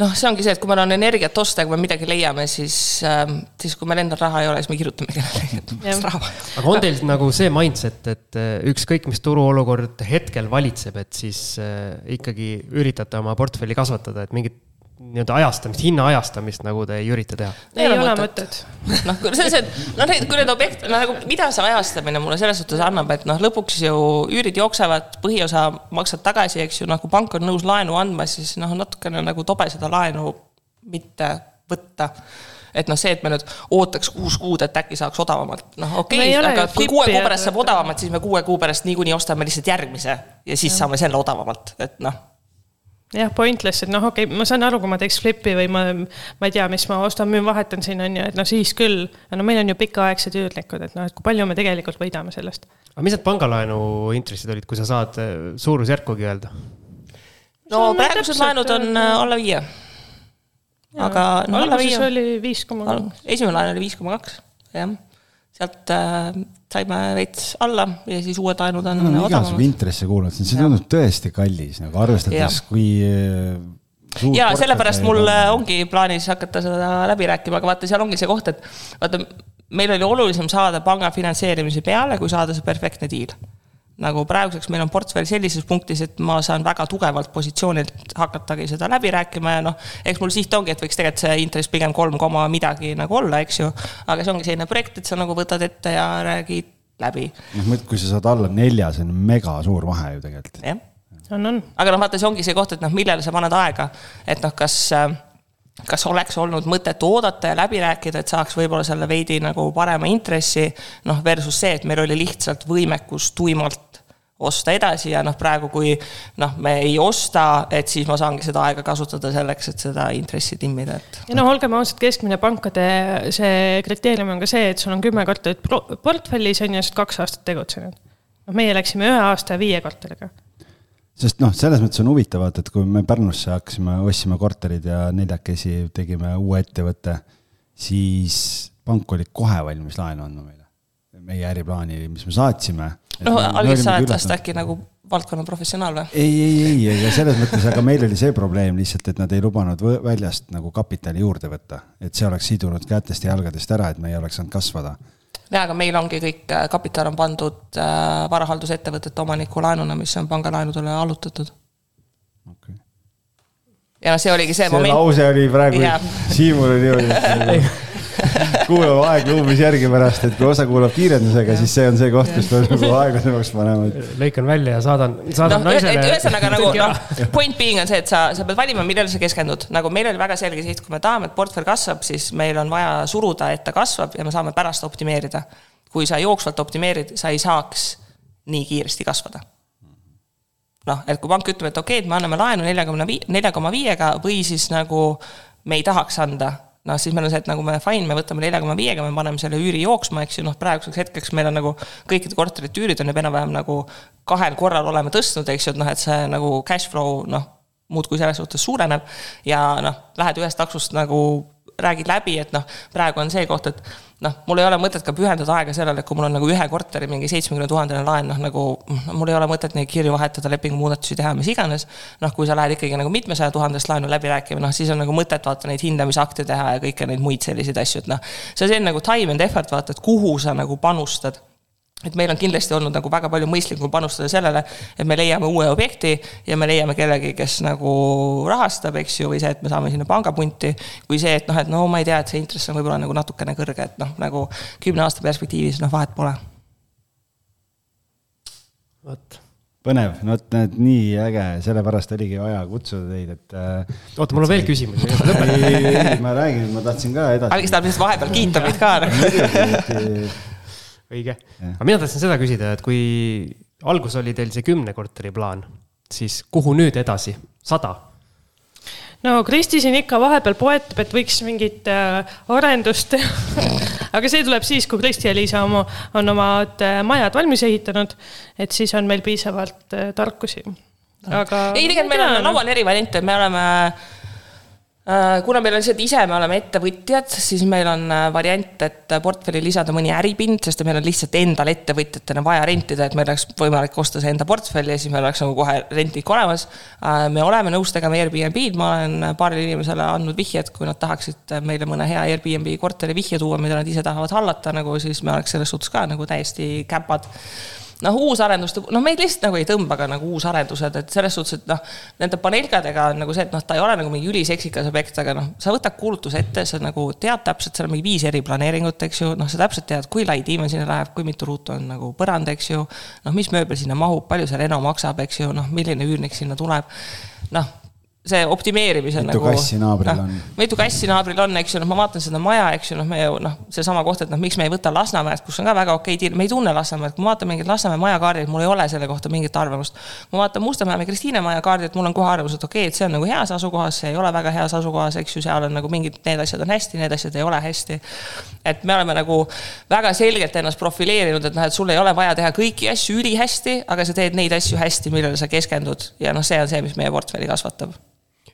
noh, see ongi see, et kui meil on energiat osta ja kui me midagi leiame, siis äh,, siis kui meil endal raha ei ole, siis me kirjutame kellelegi, et mul on raha vaja. aga on teil nagu see mindset, et äh, ükskõik, mis turuolukord hetkel valitseb, et siis äh, ikkagi üritate oma portfelli kasvatada, et mingit nii-öelda ajastamist, hinna ajastamist nagu te ei ürita teha? ei ole mõtet. noh, kui see, see, noh, kui need objekt, noh nagu mida see ajastamine mulle selles suhtes annab, et noh, lõpuks ju üürid jooksevad, põhiosa maksad tagasi, eks ju, noh, kui pank on nõus laenu andma, siis noh, natukene nagu tobe seda laenu mitte võtta. Et noh, see, et me nüüd ootaks kuus kuud, et äkki saaks odavamalt, noh okei okay,, aga kui kuue kuu pärast saab odavamalt, siis me kuue kuu pärast niikuinii ostame lihtsalt järgmise ja siis saame selle odavamalt, et noh jah, pointless, et noh, okei okay,, ma saan aru, kui ma teeks flipi või ma, ma ei tea, mis ma ostan, müün, vahetan siin on ju, et no siis küll. no meil on ju pikaaegsed üürnikud, et noh, et kui palju me tegelikult võidame sellest. aga mis need pangalaenu intressid olid, kui sa saad äh, suurusjärkugi öelda? no praegused laenud on äh, alla viie. aga no alla alguses oli viis koma kaks. esimene laen oli viis koma kaks, jah. Sealt äh, saime veits alla ja siis uued laenud on ma olen igasugu odavamad. intresse kuulnud, see tundub tõesti kallis nagu arvestades kui. ja sellepärast mul äh, ongi plaanis hakata seda läbi rääkima, aga vaata, seal ongi see koht, et vaata, meil oli olulisem saada panga finantseerimise peale, kui saada see perfektne diil. Nagu praeguseks meil on portfell sellises punktis, et ma saan väga tugevalt positsioonilt hakatagi seda läbi rääkima ja noh, eks mul siht ongi, et võiks tegelikult see intress pigem kolm koma midagi nagu olla, eks ju. aga see ongi selline projekt, et sa nagu võtad ette ja räägid läbi, noh, kui sa saad alla nelja, see on mega suur vahe ju tegelikult. jah on, on. aga noh, vaata, see ongi see koht, et noh, millele sa paned aega, et noh, kas, kas oleks olnud mõtet oodata ja läbi rääkida, et saaks võib-olla selle veidi nagu parema intressi, noh versus see, et meil oli lihtsalt võimekus tuimalt osta edasi ja noh, praegu kui noh, me ei osta, et siis ma saangi seda aega kasutada selleks, et seda intressi timmida, et ja noh, olgem ausad, keskmine pankade see kriteerium on ka see, et sul on kümme korterit portfellis on ju, sa oled kaks aastat tegutsenud. noh, meie läksime ühe aasta ja viie korteriga. sest noh, selles mõttes on huvitav, vaata, et kui me Pärnusse hakkasime, ostsime korterid ja neljakesi tegime uue ettevõtte, siis pank oli kohe valmis laenu andma meile. Meie äriplaani, mis me saatsime. noh, algis sa oled vast äkki nagu valdkonna professionaal või? ei, ei, ei, ega selles mõttes, aga meil oli see probleem lihtsalt, et nad ei lubanud väljast nagu kapitali juurde võtta. et see oleks sidunud kätest ja jalgadest ära, et me ei oleks saanud kasvada. jaa, aga meil ongi kõik, äh, kapital on pandud äh, varahaldusettevõtete omaniku laenuna, mis on pangalaenudele allutatud Okay. ja noh, see oligi see, see moment. lause oli praegu. Siimul oli niimoodi [laughs] kuulame aegluumis järgi pärast, et kui osa kuulab kiirendusega, siis see on see koht, kus peab nagu aeglasemaks panema. lõikan välja ja saadan, saadan noh, naisele. ühesõnaga nagu noh, point being on see, et sa, sa pead valima, millele sa keskendud, nagu meil oli väga selge siht, kui me tahame, et portfell kasvab, siis meil on vaja suruda, et ta kasvab ja me saame pärast optimeerida. kui sa jooksvalt optimeerid, sa ei saaks nii kiiresti kasvada noh, et kui pank ütleb, et okei okay,, et me anname laenu neljakümne viie, nelja koma viiega või siis nagu me ei tahaks anda, noh siis meil on see, et nagu me fine, me võtame nelja koma viiega, me paneme selle üüri jooksma, eks ju, noh praeguseks hetkeks meil on nagu kõikide korterite üürid on juba enam-vähem nagu kahel korral oleme tõstnud, eks ju, et noh, et see nagu cash flow noh, muudkui selles suhtes suureneb. Ja noh, lähed ühest taksust nagu räägid läbi, et noh, praegu on see koht, et noh, mul ei ole mõtet ka pühendada aega sellele, et kui mul on nagu ühe korteri mingi seitsmekümne tuhandene laen, noh nagu noh, mul ei ole mõtet neid kirju vahetada, lepingumuudatusi teha, mis iganes. noh, kui sa lähed ikkagi nagu mitmesaja tuhandest laenu läbi rääkima, noh siis on nagu mõtet vaata neid hindamisakte teha ja kõiki neid muid selliseid asju, et noh. see on selline nagu time and effort vaata, et kuhu sa nagu panustad et meil on kindlasti olnud nagu väga palju mõistlikum panustada sellele, et me leiame uue objekti ja me leiame kellegi, kes nagu rahastab, eks ju, või see, et me saame sinna pangapunti, kui see, et noh, et no ma ei tea, et see intress on võib-olla nagu natukene kõrge, et noh, nagu kümne aasta perspektiivis noh, vahet pole. vot põnev, no vot näed, nii äge, sellepärast oligi vaja kutsuda teid, et äh,. oota, mul on veel küsimusi. [laughs] ei, ei, ei, ma räägin, ma tahtsin ka edasi. Algis tahab lihtsalt vahepeal kiita meid ka. õige, aga mina tahtsin seda küsida, et kui algus oli teil see kümne korteri plaan, siis kuhu nüüd edasi, sada? no Kristi siin ikka vahepeal poetab, et võiks mingit äh, arendust teha. [laughs] aga see tuleb siis, kui Kristi ja Liisa oma, on omad äh, majad valmis ehitanud, et siis on meil piisavalt äh, tarkusi. aga. ei, tegelikult meil on laual eri variante, me oleme äh, kuna meil on lihtsalt ise, me oleme ettevõtjad, siis meil on äh, variant, et portfelli lisada mõni äripind, sest et meil on lihtsalt endal ettevõtjatena vaja rentida, et meil oleks võimalik osta see enda portfelli ja siis meil oleks nagu kohe rentnik olemas. me oleme nõus tegema Airbnb-d, ma olen paarile inimesele andnud vihje, et kui nad tahaksid meile mõne hea Airbnb korteri vihje tuua, mida nad ise tahavad hallata nagu, siis me oleks selles suhtes ka nagu täiesti käpad noh, uusarendust, noh, meid lihtsalt nagu ei tõmba ka nagu uusarendused, et selles suhtes, et noh, nende paneelkadega on nagu see, et noh, ta ei ole nagu mingi üliseksikas objekt, aga noh, sa võtad kuulutuse ette, sa nagu tead täpselt, seal on mingi viis eriplaneeringut, eks ju, noh, sa täpselt tead, kui lai diivan sinna läheb, kui mitu ruutu on nagu põrand, eks ju. noh, mis mööbel sinna mahub, palju see reno maksab, eks ju, noh, milline üürnik sinna tuleb. noh see optimeerimise Mitu nagu. kassi naabril on? mitu kassi naabril on, eks ju, noh, ma vaatan seda maja, eks ju, noh, me ju noh, seesama koht, et noh, miks me ei võta Lasnamäed, kus on ka väga okei tiir, me ei tunne Lasnamäed, kui ma vaatan mingit Lasnamäe majakaardi, mul ei ole selle kohta mingit arvamust. ma vaatan Mustamäe või Kristiine maja kaardi, et mul on kohe arvamus, et okei okay,, et see on nagu heas asukohas, see ei ole väga heas asukohas, eks ju, seal on nagu mingid, need asjad on hästi, need asjad ei ole hästi. et me oleme nagu väga selgelt ennast profileerinud, et noh, et sul ei ole vaja teha kõiki asju ülihästi, aga sa teed neid asju hästi, millele sa keskendud ja noh, see on see, mis meie portfelli kasvatab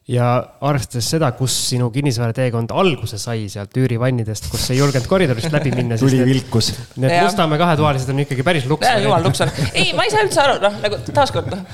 ja arvestades seda, kus sinu kinnisvarateekond alguse sai sealt üürivannidest, kus ei julgenud koridorist läbi minna. tuli vilkus. Need. Mustamäe kahetuvalised on ikkagi päris luks. jumal luks on. ei, ma ei saa üldse aru, noh nagu taaskord noh,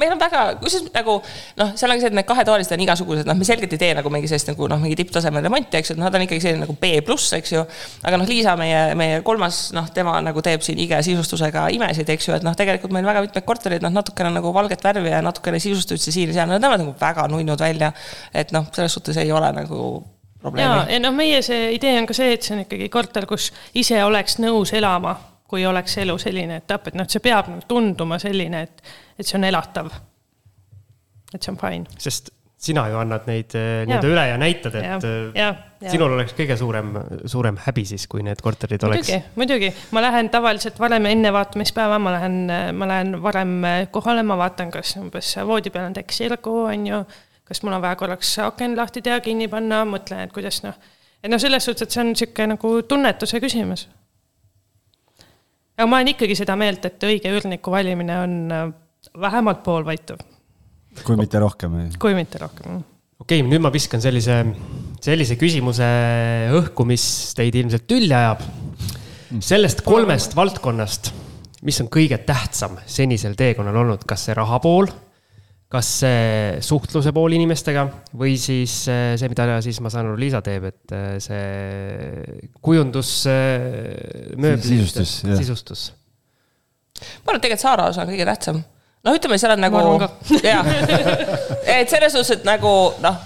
meil on väga, kusjuures nagu noh, seal ongi see, et need kahetoalised on igasugused, noh, me selgelt ei tee nagu mingi sellist nagu noh, mingi tipptasemel remonti, eks ju, et nad on ikkagi selline nagu B pluss, eks ju. aga noh, Liisa, meie, meie kolmas, noh, tema nagu teeb siin ige sisustusega imesid, eks ju, et noh, tegelikult meil väga mitmed korterid, noh, natukene nagu valget värvi ja natukene sisustusi siin ja seal, nad näevad nagu väga nunnud välja. et noh, selles suhtes ei ole nagu ja, probleemi. ja noh, meie see idee on ka see, et see on ikkagi korter, kus ise oleks nõus elama, kui oleks elu selline etapp, et noh, et see peab nagu tunduma selline, et, et see on elatav. et see on fine. sest sina ju annad neid eh, nii-öelda üle ja näitad, et Ja, eh, ja, ja. sinul oleks kõige suurem, suurem häbi siis, kui need korterid oleks. muidugi, muidugi, ma lähen tavaliselt varem enne vaatamispäeva, ma lähen, ma lähen varem kohale, ma vaatan, kas umbes voodi peal on tekk sirgu, on ju. kas mul on vaja korraks aken lahti teha, kinni panna, mõtlen, et kuidas noh. et noh, selles suhtes, et see on niisugune nagu tunnetuse küsimus. Aga ma olen ikkagi seda meelt, et õige üürniku valimine on äh, vähemalt poolvõitu, kui mitte rohkem. kui mitte rohkem. okei okay,, nüüd ma viskan sellise, sellise küsimuse õhku, mis teid ilmselt tülli ajab. sellest kolmest valdkonnast mis on kõige tähtsam senisel teekonnal olnud, kas see raha pool, kas see suhtluse pool inimestega või siis äh, see, mida siis ma saan aru, Liisa teeb, et äh, see kujundus, mööbli. sisustus, sisustus. ma arvan, et tegelikult Saara osa on kõige tähtsam. noh, ütleme, seal on nagu, [laughs] jah, et selles suhtes, et nagu noh,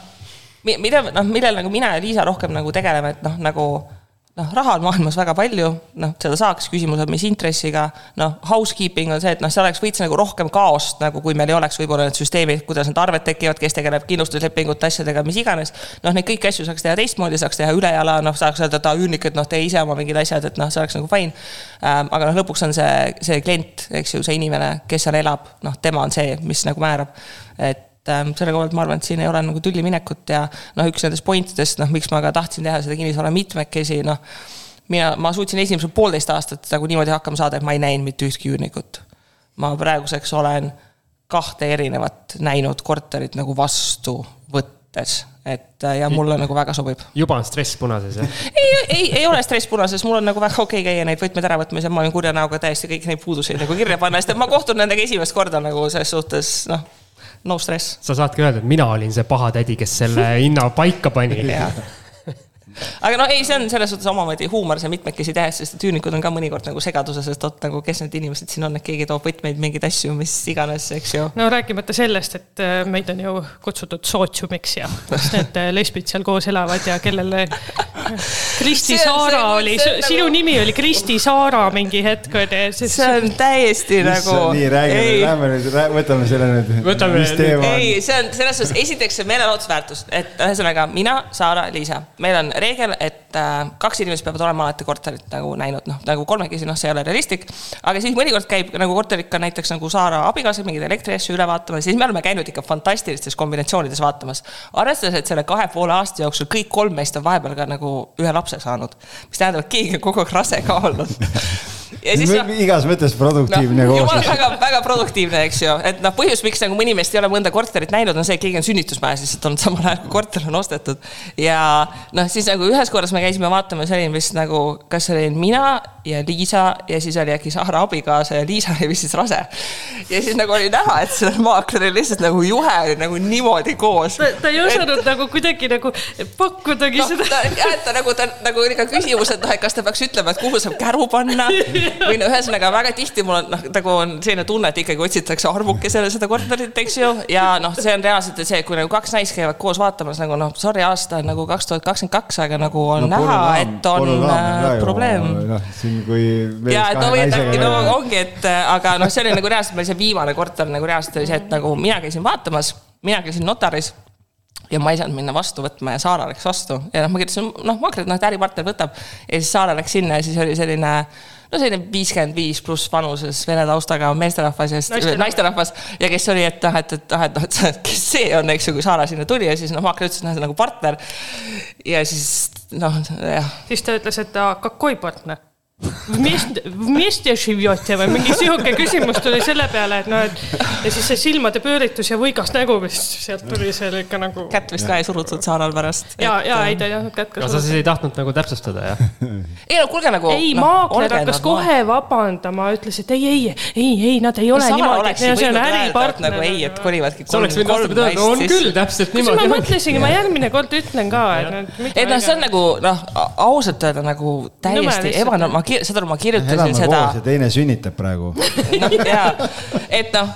mida, noh, millel nagu mina ja Liisa rohkem nagu tegeleme, et noh, nagu noh, raha on maailmas väga palju, noh, seda saaks, küsimus on, mis intressiga, noh, housekeeping on see, et noh, see oleks veits nagu rohkem kaost, nagu kui meil ei oleks võib-olla need süsteemid, kuidas need arved tekivad, kes tegeleb kindlustuslepingute asjadega, mis iganes. noh, neid kõiki asju saaks teha teistmoodi, saaks teha ülejala, noh, saaks öelda, et aa, üürnik, et noh, tee ise oma mingid asjad, et noh, see oleks nagu fine ähm,. aga noh, lõpuks on see, see klient, eks ju, see inimene, kes seal elab, noh, tema on see, mis nagu määrab, et selle koha pealt ma arvan, et siin ei ole nagu tülli minekut ja noh, üks nendest point idest, noh, miks ma ka tahtsin teha seda kinnisvara mitmekesi, noh. mina, ma suutsin esimesed poolteist aastat nagu niimoodi hakkama saada, et ma ei näinud mitte ühtki üürnikut. ma praeguseks olen kahte erinevat näinud korterit nagu vastu võttes et äh, ja mulle nagu väga sobib. juba on stress punases, jah? [laughs] ei, ei, ei ole stress punases, mul on nagu väga okei okay käia neid võtmeid ära võtmas ja ma olin kurja näoga täiesti kõiki neid puudusi nagu kirja panna, sest et ma kohtun nendega esimest korda nagu selles suhtes, noh no stress. sa saadki öelda, et mina olin see paha tädi, kes selle hinna paika pani aga no ei, see on selles suhtes omamoodi huumor, see mitmekesi tehes, sest et üürnikud on ka mõnikord nagu segaduses, et oot nagu, kes need inimesed siin on, et keegi toob võtmeid, mingeid asju, mis iganes, eks ju. no rääkimata sellest, et äh, meid on ju kutsutud sootsiumiks ja [laughs] kus need äh, lesbid seal koos elavad ja kellele [laughs] Kristi Saara see, oli, sinu nagu... nimi oli Kristi Saara mingi hetk oli. see on täiesti nagu. nii, räägime, lähme nüüd, võtame selle nüüd. võtame nüüd. ei, see on selles suhtes, esiteks see meelelahutusväärtus, et ühesõnaga mina, Saara, Liisa, meil on reegel, et äh, kaks inimest peavad olema alati korterit nagu näinud, noh nagu kolmekesi, noh, see ei ole realistlik. aga siis mõnikord käib nagu korterit ka näiteks nagu Saara abikaasa mingeid elektriasju üle vaatamas, siis me oleme käinud ikka fantastilistes kombinatsioonides vaatamas. arvestades, et selle kahe poole aasta jooksul kõik kolm meist on vahepeal ka nagu ühe lapse saanud, mis tähendab, et keegi on kogu aeg rase ka olnud [laughs] ja siis noh. igas mõttes produktiivne no, koosluus. väga, väga produktiivne, eks ju, et noh, põhjus, miks nagu mõni meist ei ole mõnda korterit näinud, on see, et keegi on sünnitusmajas lihtsalt olnud samal ajal, kui korter on ostetud. ja noh, siis nagu ühes korras me käisime vaatamas, olin vist nagu, kas olin mina ja Liisa ja siis oli äkki Saara abikaasa ja Liisa oli vist siis rase. ja siis nagu oli näha, et sellel maakleril lihtsalt nagu juhe oli nagu niimoodi koos. ta ei osanud et... nagu kuidagi nagu pakkudagi no, seda. jah, et ta nagu, ta nagu oli ka küsimus, et noh, et kas ta peaks ütlema, et kuhu saab käru panna või no ühesõnaga väga tihti mul on noh, nagu on selline tunne, et ikkagi otsitakse arvukesele seda korterit, eks ju. ja noh, see on reaalselt see, kui nagu kaks naist käivad koos vaatamas nagu noh, sorry, aasta on nagu kaks tuhat kakskümmend kaks, aga nagu on no, näha, et on äh, probleem. noh, siin kui. ja, et no või et äkki no ongi, et äh, aga noh, see oli nagu reaalselt meil see viimane korter nagu reaalselt oli see, et nagu mina käisin vaatamas, mina käisin notaris ja ma ei saanud minna vastu võtma ja Saara läks vastu ja noh, ma kirjutasin, noh, maakler, noh, et äripartner võtab. ja siis Saara läks sinna ja siis oli selline no selline viiskümmend viis pluss vanuses vene taustaga meesterahvas ja naisterahvas ja kes oli, et noh, et, et noh, et noh, et kes see on, eks ju, kui Saara sinna tuli ja siis noh, maakler ütles, et noh, on nagu partner. ja siis noh, jah. siis ta ütles, et kakoi partner mis, mis te živjate või mingi sihuke küsimus tuli selle peale, et noh, et ja siis see silmade pööritus ja võigas nägu vist sealt tuli seal ikka nagu. kätt vist ka ei surutud saalal pärast. ja et..., ja äh, ei ta ei tahtnud kätt ka suruda. sa siis ei tahtnud nagu täpsustada, jah? [laughs] ei no kuulge nagu. ei no,, maakler hakkas nad, noh. kohe vabandama, ütles, et ei, ei, ei, ei, nad ei ole no, niimoodi. see on äripartner. nagu ei, et kolivadki. sa oleks võinud vastupidi öelda, on küll täpselt niimoodi. ma mõtlesingi, ma järgmine kord ütlen ka, et. et noh, see on nagu noh, ausalt öelda nagu täiesti ebanormaalne saad aru, ma kirjutasin seda. teine sünnitab praegu [laughs] noh, jaa, et noh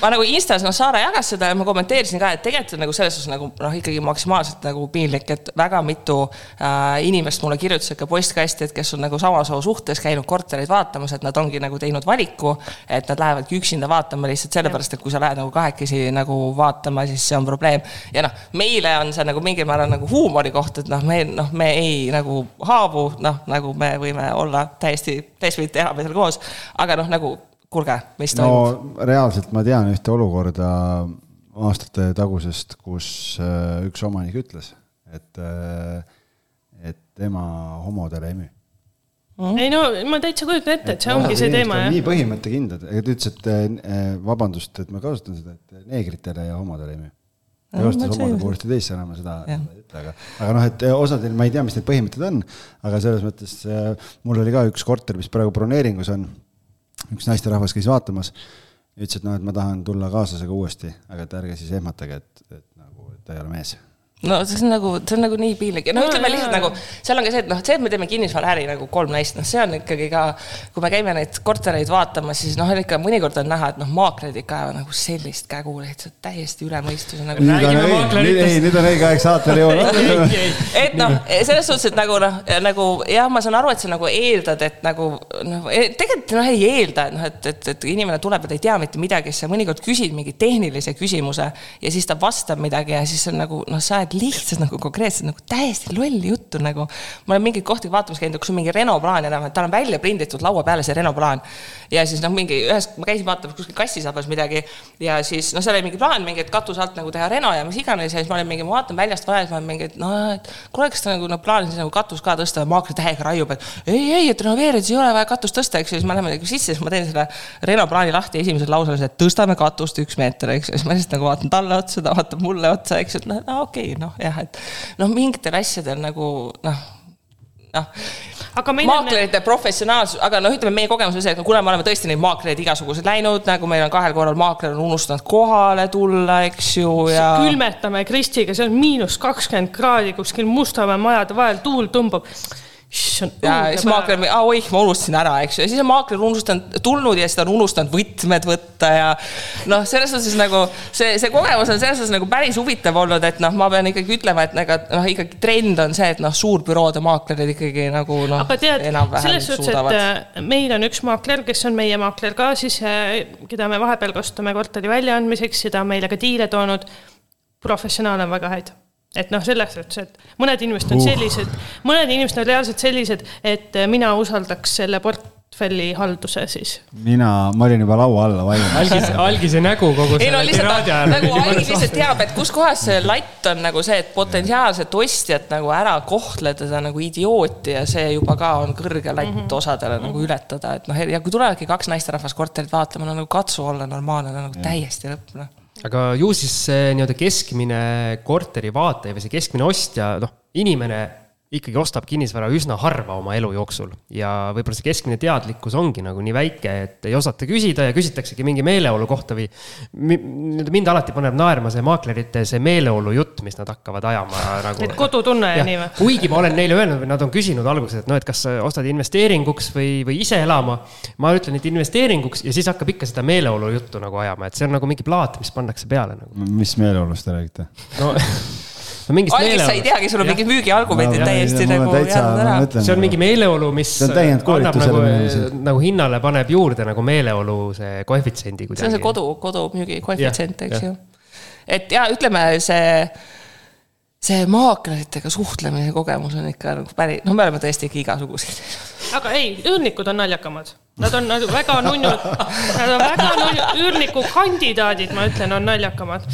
ma nagu Instas, noh, Saara jagas seda ja ma kommenteerisin ka, et tegelikult on nagu selles suhtes nagu noh, ikkagi maksimaalselt nagu piinlik, et väga mitu äh, inimest mulle kirjutasid ka postkasti, et kes on nagu sama soo suhtes käinud kortereid vaatamas, et nad ongi nagu teinud valiku, et nad lähevadki üksinda vaatama lihtsalt sellepärast, et kui sa lähed nagu kahekesi nagu vaatama, siis see on probleem. ja noh, meile on see nagu mingil määral nagu huumori koht, et noh, me noh, me ei nagu haavu, noh, nagu me võime olla täiesti, teistpidi elame seal koos, aga noh, nagu kuulge, mis toimub? no reaalselt ma tean ühte olukorda aastate tagusest, kus äh, üks omanik ütles, et, äh, et tema homodele ei müü mm.. ei no ma täitsa kujutan ette, et see ongi see teema, jah. nii põhimõttekindlad, ta ütles, et äh, vabandust, et ma kasutan seda, et neegritele ja homodele ei müü. ei osta homode puhul teist sõna, ma seda ei ütle, aga, aga noh, et osadel, ma ei tea, mis need põhimõtted on, aga selles mõttes mul oli ka üks korter, mis praegu broneeringus on üks naisterahvas käis vaatamas ja ütles, et noh, et ma tahan tulla kaaslasega uuesti, aga et ärge siis ehmatage, et, et nagu, ta ei ole mees no see on nagu, see on nagu nii piinlik ja no ütleme lihtsalt nagu, seal on ka see, et noh, see, et me teeme kinnisvaraäri nagu kolm naist, noh, see on ikkagi ka, kui me käime neid kortereid vaatamas, siis noh, ikka mõnikord on näha, et noh, maaklerid ikka ajavad nagu sellist kägu lihtsalt täiesti üle mõistuse nagu. nüüd on õige, ei, nüüd on õige aeg saatele jõuda. [laughs] et noh, selles suhtes, et nagu noh, nagu jah, ma saan aru, et sa nagu eeldad, et nagu noh, tegelikult noh, ei eelda, et noh, et, et, et inimene tuleb ja ta ei tea mitte midagi, siis sa mõnikord küsid mingi tehnilise küsimuse ja siis ta vastab midagi ja siis on nagu noh, sa ajad lihtsalt nagu konkreetselt nagu täiesti lolli juttu nagu. ma olen mingeid kohti vaatamas käinud, kus on mingi Renault plaan enam, et tal on välja prinditud laua peale see Renault plaan. ja siis noh, mingi ühes, ma käisin vaatamas kuskil kassisabas midagi ja siis noh, seal oli mingi plaan mingi, et katuse alt nagu teha Renault ja mis iganes ja siis ma olin mingi, ma vaatan väljast vaja, siis ma olen mingi, et noh, et kuule, kas ta nagu noh, plaanis nagu katus ka tõsta ja maakler täiega raiub, et ei, ei, et renoveerides ei ole vaja katust tõsta, eks ju, siis me läheme nagu sisse, siis ma teen selle Renault plaani lahti esimesel lausel, et tõstame katust üks meeter, eks ju, siis ma lihtsalt nagu vaatan talle otsa, ta vaatab mulle otsa, eks ju, et noh, okei okay,, noh jah, et noh, mingitel asjadel nagu noh, noh. maaklerite on... professionaalsus, aga noh, ütleme meie kogemus on see, et kuna me oleme tõesti neid maaklereid igasuguseid läinud, nagu meil on kahel korral maakler on unustanud kohale tulla, eks ju, ja. külmetame Kristiga, see on miinus kakskümmend kraadi kuskil Mustamäe majade vahel, tuul tõmbab ja siis maakler, oih, ma unustasin ära, eks ju, ja siis on maakler unustanud, tulnud ja siis ta on unustanud võtmed võtta ja noh, selles suhtes nagu see, see kogemus on selles suhtes nagu päris huvitav olnud, et noh, ma pean ikkagi ütlema, et ega noh, ikkagi trend on see, et noh, suurbüroode maaklerid ikkagi nagu noh. aga tead, selles suhtes, et äh, meil on üks maakler, kes on meie maakler ka siis, äh, keda me vahepeal kasutame korteri väljaandmiseks ja ta on meile ka diile toonud. professionaale on väga häid et noh, selles suhtes, et mõned inimesed on uh. sellised, mõned inimesed on reaalselt sellised, et mina usaldaks selle portfelli halduse siis. mina, ma olin juba laua alla valmis. algis, [laughs] algise nägu kogu selle tiraadi ajal. nagu algis lihtsalt teab, et kus kohas see latt on nagu see, et potentsiaalset ostjat nagu ära kohtleda nagu idiooti ja see juba ka on kõrge latt mm -hmm. osadele nagu ületada, et noh, ja kui tulevadki kaks naisterahvast korterit vaatama, no nagu katsu olla normaalne, no nagu täiesti lõpp, noh aga ju siis see nii-öelda keskmine korteri vaataja või see keskmine ostja, noh, inimene ikkagi ostab kinnisvara üsna harva oma elu jooksul ja võib-olla see keskmine teadlikkus ongi nagu nii väike, et ei osata küsida ja küsitaksegi mingi meeleolu kohta või mind alati paneb naerma see maaklerite see meeleolu jutt, mis nad hakkavad ajama nagu. et kodutunne ja nii või? kuigi ma olen neile öelnud või nad on küsinud alguses, et noh, et kas ostad investeeringuks või, või ise elama. ma ütlen, et investeeringuks ja siis hakkab ikka seda meeleolu juttu nagu ajama, et see on nagu mingi plaat, mis pannakse peale nagu. mis meeleolust te räägite no [laughs] no mingist algis sa ei teagi, sul on mingid müügiargumendid täiesti nagu jäänud ära. see on mingi meeleolu, mis annab nagu, nagu hinnale paneb juurde nagu meeleolu see koefitsiendi kuidagi. see on see kodu, kodumüügi koefitsient, eks ju. et ja ütleme, see see maakleritega suhtlemise kogemus on ikka nagu päris, no me oleme tõesti ikka igasuguseid. aga ei, üürnikud on naljakamad. Nad on nagu väga nunnud, [laughs] nad on väga nunnud, üürniku kandidaadid, ma ütlen, on naljakamad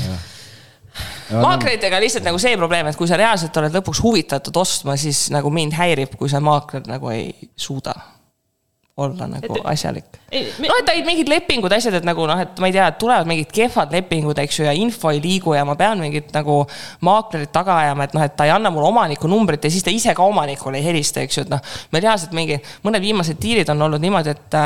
maakleritega lihtsalt nagu see probleem, et kui sa reaalselt oled lõpuks huvitatud ostma, siis nagu mind häirib, kui see maakler nagu ei suuda olla nagu et, asjalik. noh, et olid mingid lepingud, asjad, et nagu noh, et ma ei tea, et tulevad mingid kehvad lepingud, eks ju, ja info ei liigu ja ma pean mingit nagu maaklerit taga ajama, et noh, et ta ei anna mulle omaniku numbrit ja siis ta ise ka omanikule ei helista, eks ju, et noh. me reaalselt mingi, mõned viimased diilid on olnud niimoodi, et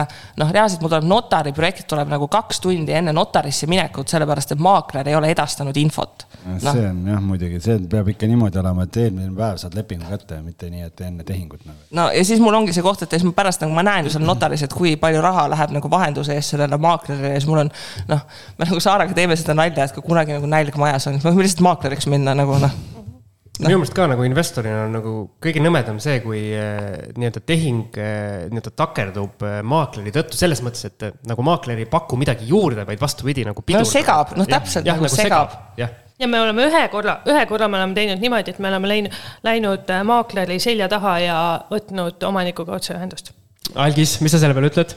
noh, reaalselt mul tuleb notari projekt tuleb nagu kaks tundi enne notarisse minekut, sellepärast et maakler ei ole edastanud infot no.. see on jah, muidugi, see peab ikka niimoodi olema, et eelmine päev saad lepingu kätte, mitte nii, et enne tehingut nagu. no ja siis mul ongi see koht, et siis ma pärast nagu ma näen ju seal notaris, et kui palju raha läheb nagu vahenduse eest sellele maaklerile ja siis mul on noh, me nagu Saarega teeme seda nalja, et kui kunagi nagu nälg majas on, siis me võime lihtsalt maakleriks minna nagu noh. No.. minu meelest ka nagu investorina on nagu kõige nõmedam see, kui äh, nii-öelda tehing äh, nii-öelda takerdub äh, maakleri tõttu selles mõttes, et nagu maakler ei paku midagi juurde, vaid vastupidi nagu no segab, noh täpselt ja, nagu, nagu segab, segab.. jah. Ja me oleme ühe korra, ühe korra me oleme teinud niimoodi, et me oleme läinud, läinud maakleri selja taha ja võtnud omanikuga otseühendust. Algis, mis sa selle peale ütled?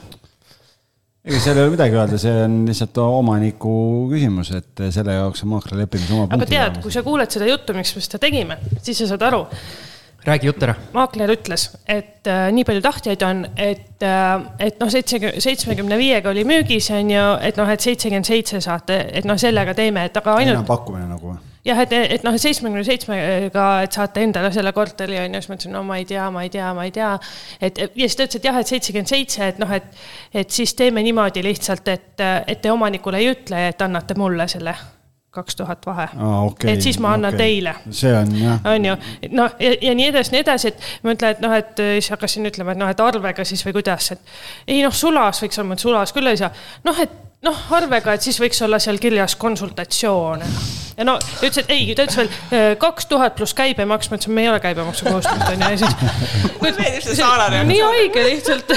ega seal ei ole midagi öelda, see on lihtsalt omaniku küsimus, et selle jaoks on maakleri lepingus oma aga tead, kui sa kuuled seda juttu, miks me seda tegime, siis sa saad aru. räägi jutt ära. maakler ütles, et äh, nii palju tahtjaid on, et äh,, et noh, seitsekümmend, seitsmekümne viiega oli müügis, on ju, et noh, et seitsekümmend seitse saate, et noh, sellega teeme, et aga ainult. pakkumine nagu või? Jah, et, et noh, seitsmekümne seitsmega, et saate endale selle korteri on ju, siis ma ütlesin, no ma ei tea, ma ei tea, ma ei tea. et ja siis ta ütles, et jah, et seitsekümmend seitse, et noh, et, et siis teeme niimoodi lihtsalt, et, et te omanikule ei ütle, et annate mulle selle kaks tuhat vahe Aa, okei, et siis ma annan okei. teile see on jah, on ju, noh ja, ja nii edasi, nii edasi, et ma ütlen, et noh, et siis hakkasin ütlema, et noh, et arvega siis või kuidas, et ei noh, sulas võiks olla, sulas küll ei saa. noh, et noh, arvega, et siis võiks olla seal kirjas konsultatsioon. ja no ta ütles, et ei, ta ütles veel kaks tuhat pluss käibemaks, ma ütlesin, me ei ole käibemaksukohustust on ju ja siis. [laughs] Nii haige lihtsalt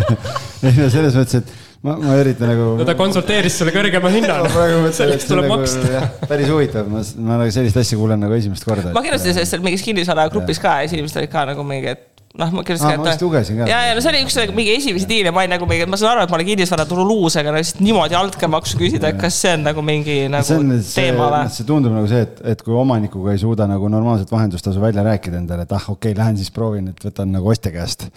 [laughs] ei no selles mõttes, et ma, ma üritan nagu. no ta konsulteeris sulle kõrgema hinna [laughs] ma praegu mõtlen, et see on nagu päris huvitav, ma, ma nagu sellist asja kuulen nagu esimest korda. ma kirjutasin sellest seal mingis kinnisvaragrupis ka ja siis inimesed olid ka nagu mingi, et noh, ma kirjutasin Aa, ma vist lugesin ka. ja, ja no see oli üks mingi esimesi diile, ma olin nagu mingi, ma saan aru, et ma olen kinnisvaraturu luus, aga lihtsalt niimoodi altkäemaksu küsida, et kas see on nagu mingi nagu see on, teema või? see tundub nagu see, et, et kui omanikuga ei suuda nagu normaalset vahendustasu välja rääkida endale, et ah, okei okay,, lähen siis proovin, et võtan nagu ostja käest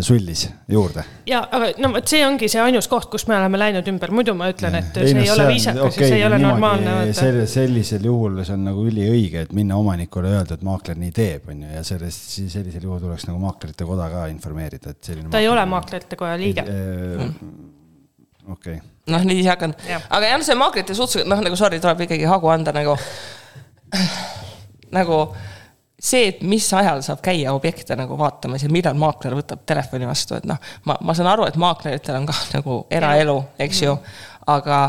sullis juurde. ja, aga no vot see ongi see ainus koht, kus me oleme läinud ümber, muidu ma ütlen, et see no ei ole viisakas okay, ja see ei ole normaalne. Selle, sellisel juhul see on nagu üliõige, et minna omanikule öelda, et maakler nii teeb, on ju, ja sellest, sellisel juhul tuleks nagu maaklerite koda ka informeerida, et selline. ta ei ole maaklerite koja liige. okei. noh, niiviisi hakkan, aga jah, see maaklite suhtes, noh nagu sorry, tuleb ikkagi hagu anda nagu, nagu see, et mis ajal saab käia objekte nagu vaatamas ja millal maakler võtab telefoni vastu, et noh, ma, ma saan aru, et maakleritel on ka [laughs] nagu eraelu, eks ju, aga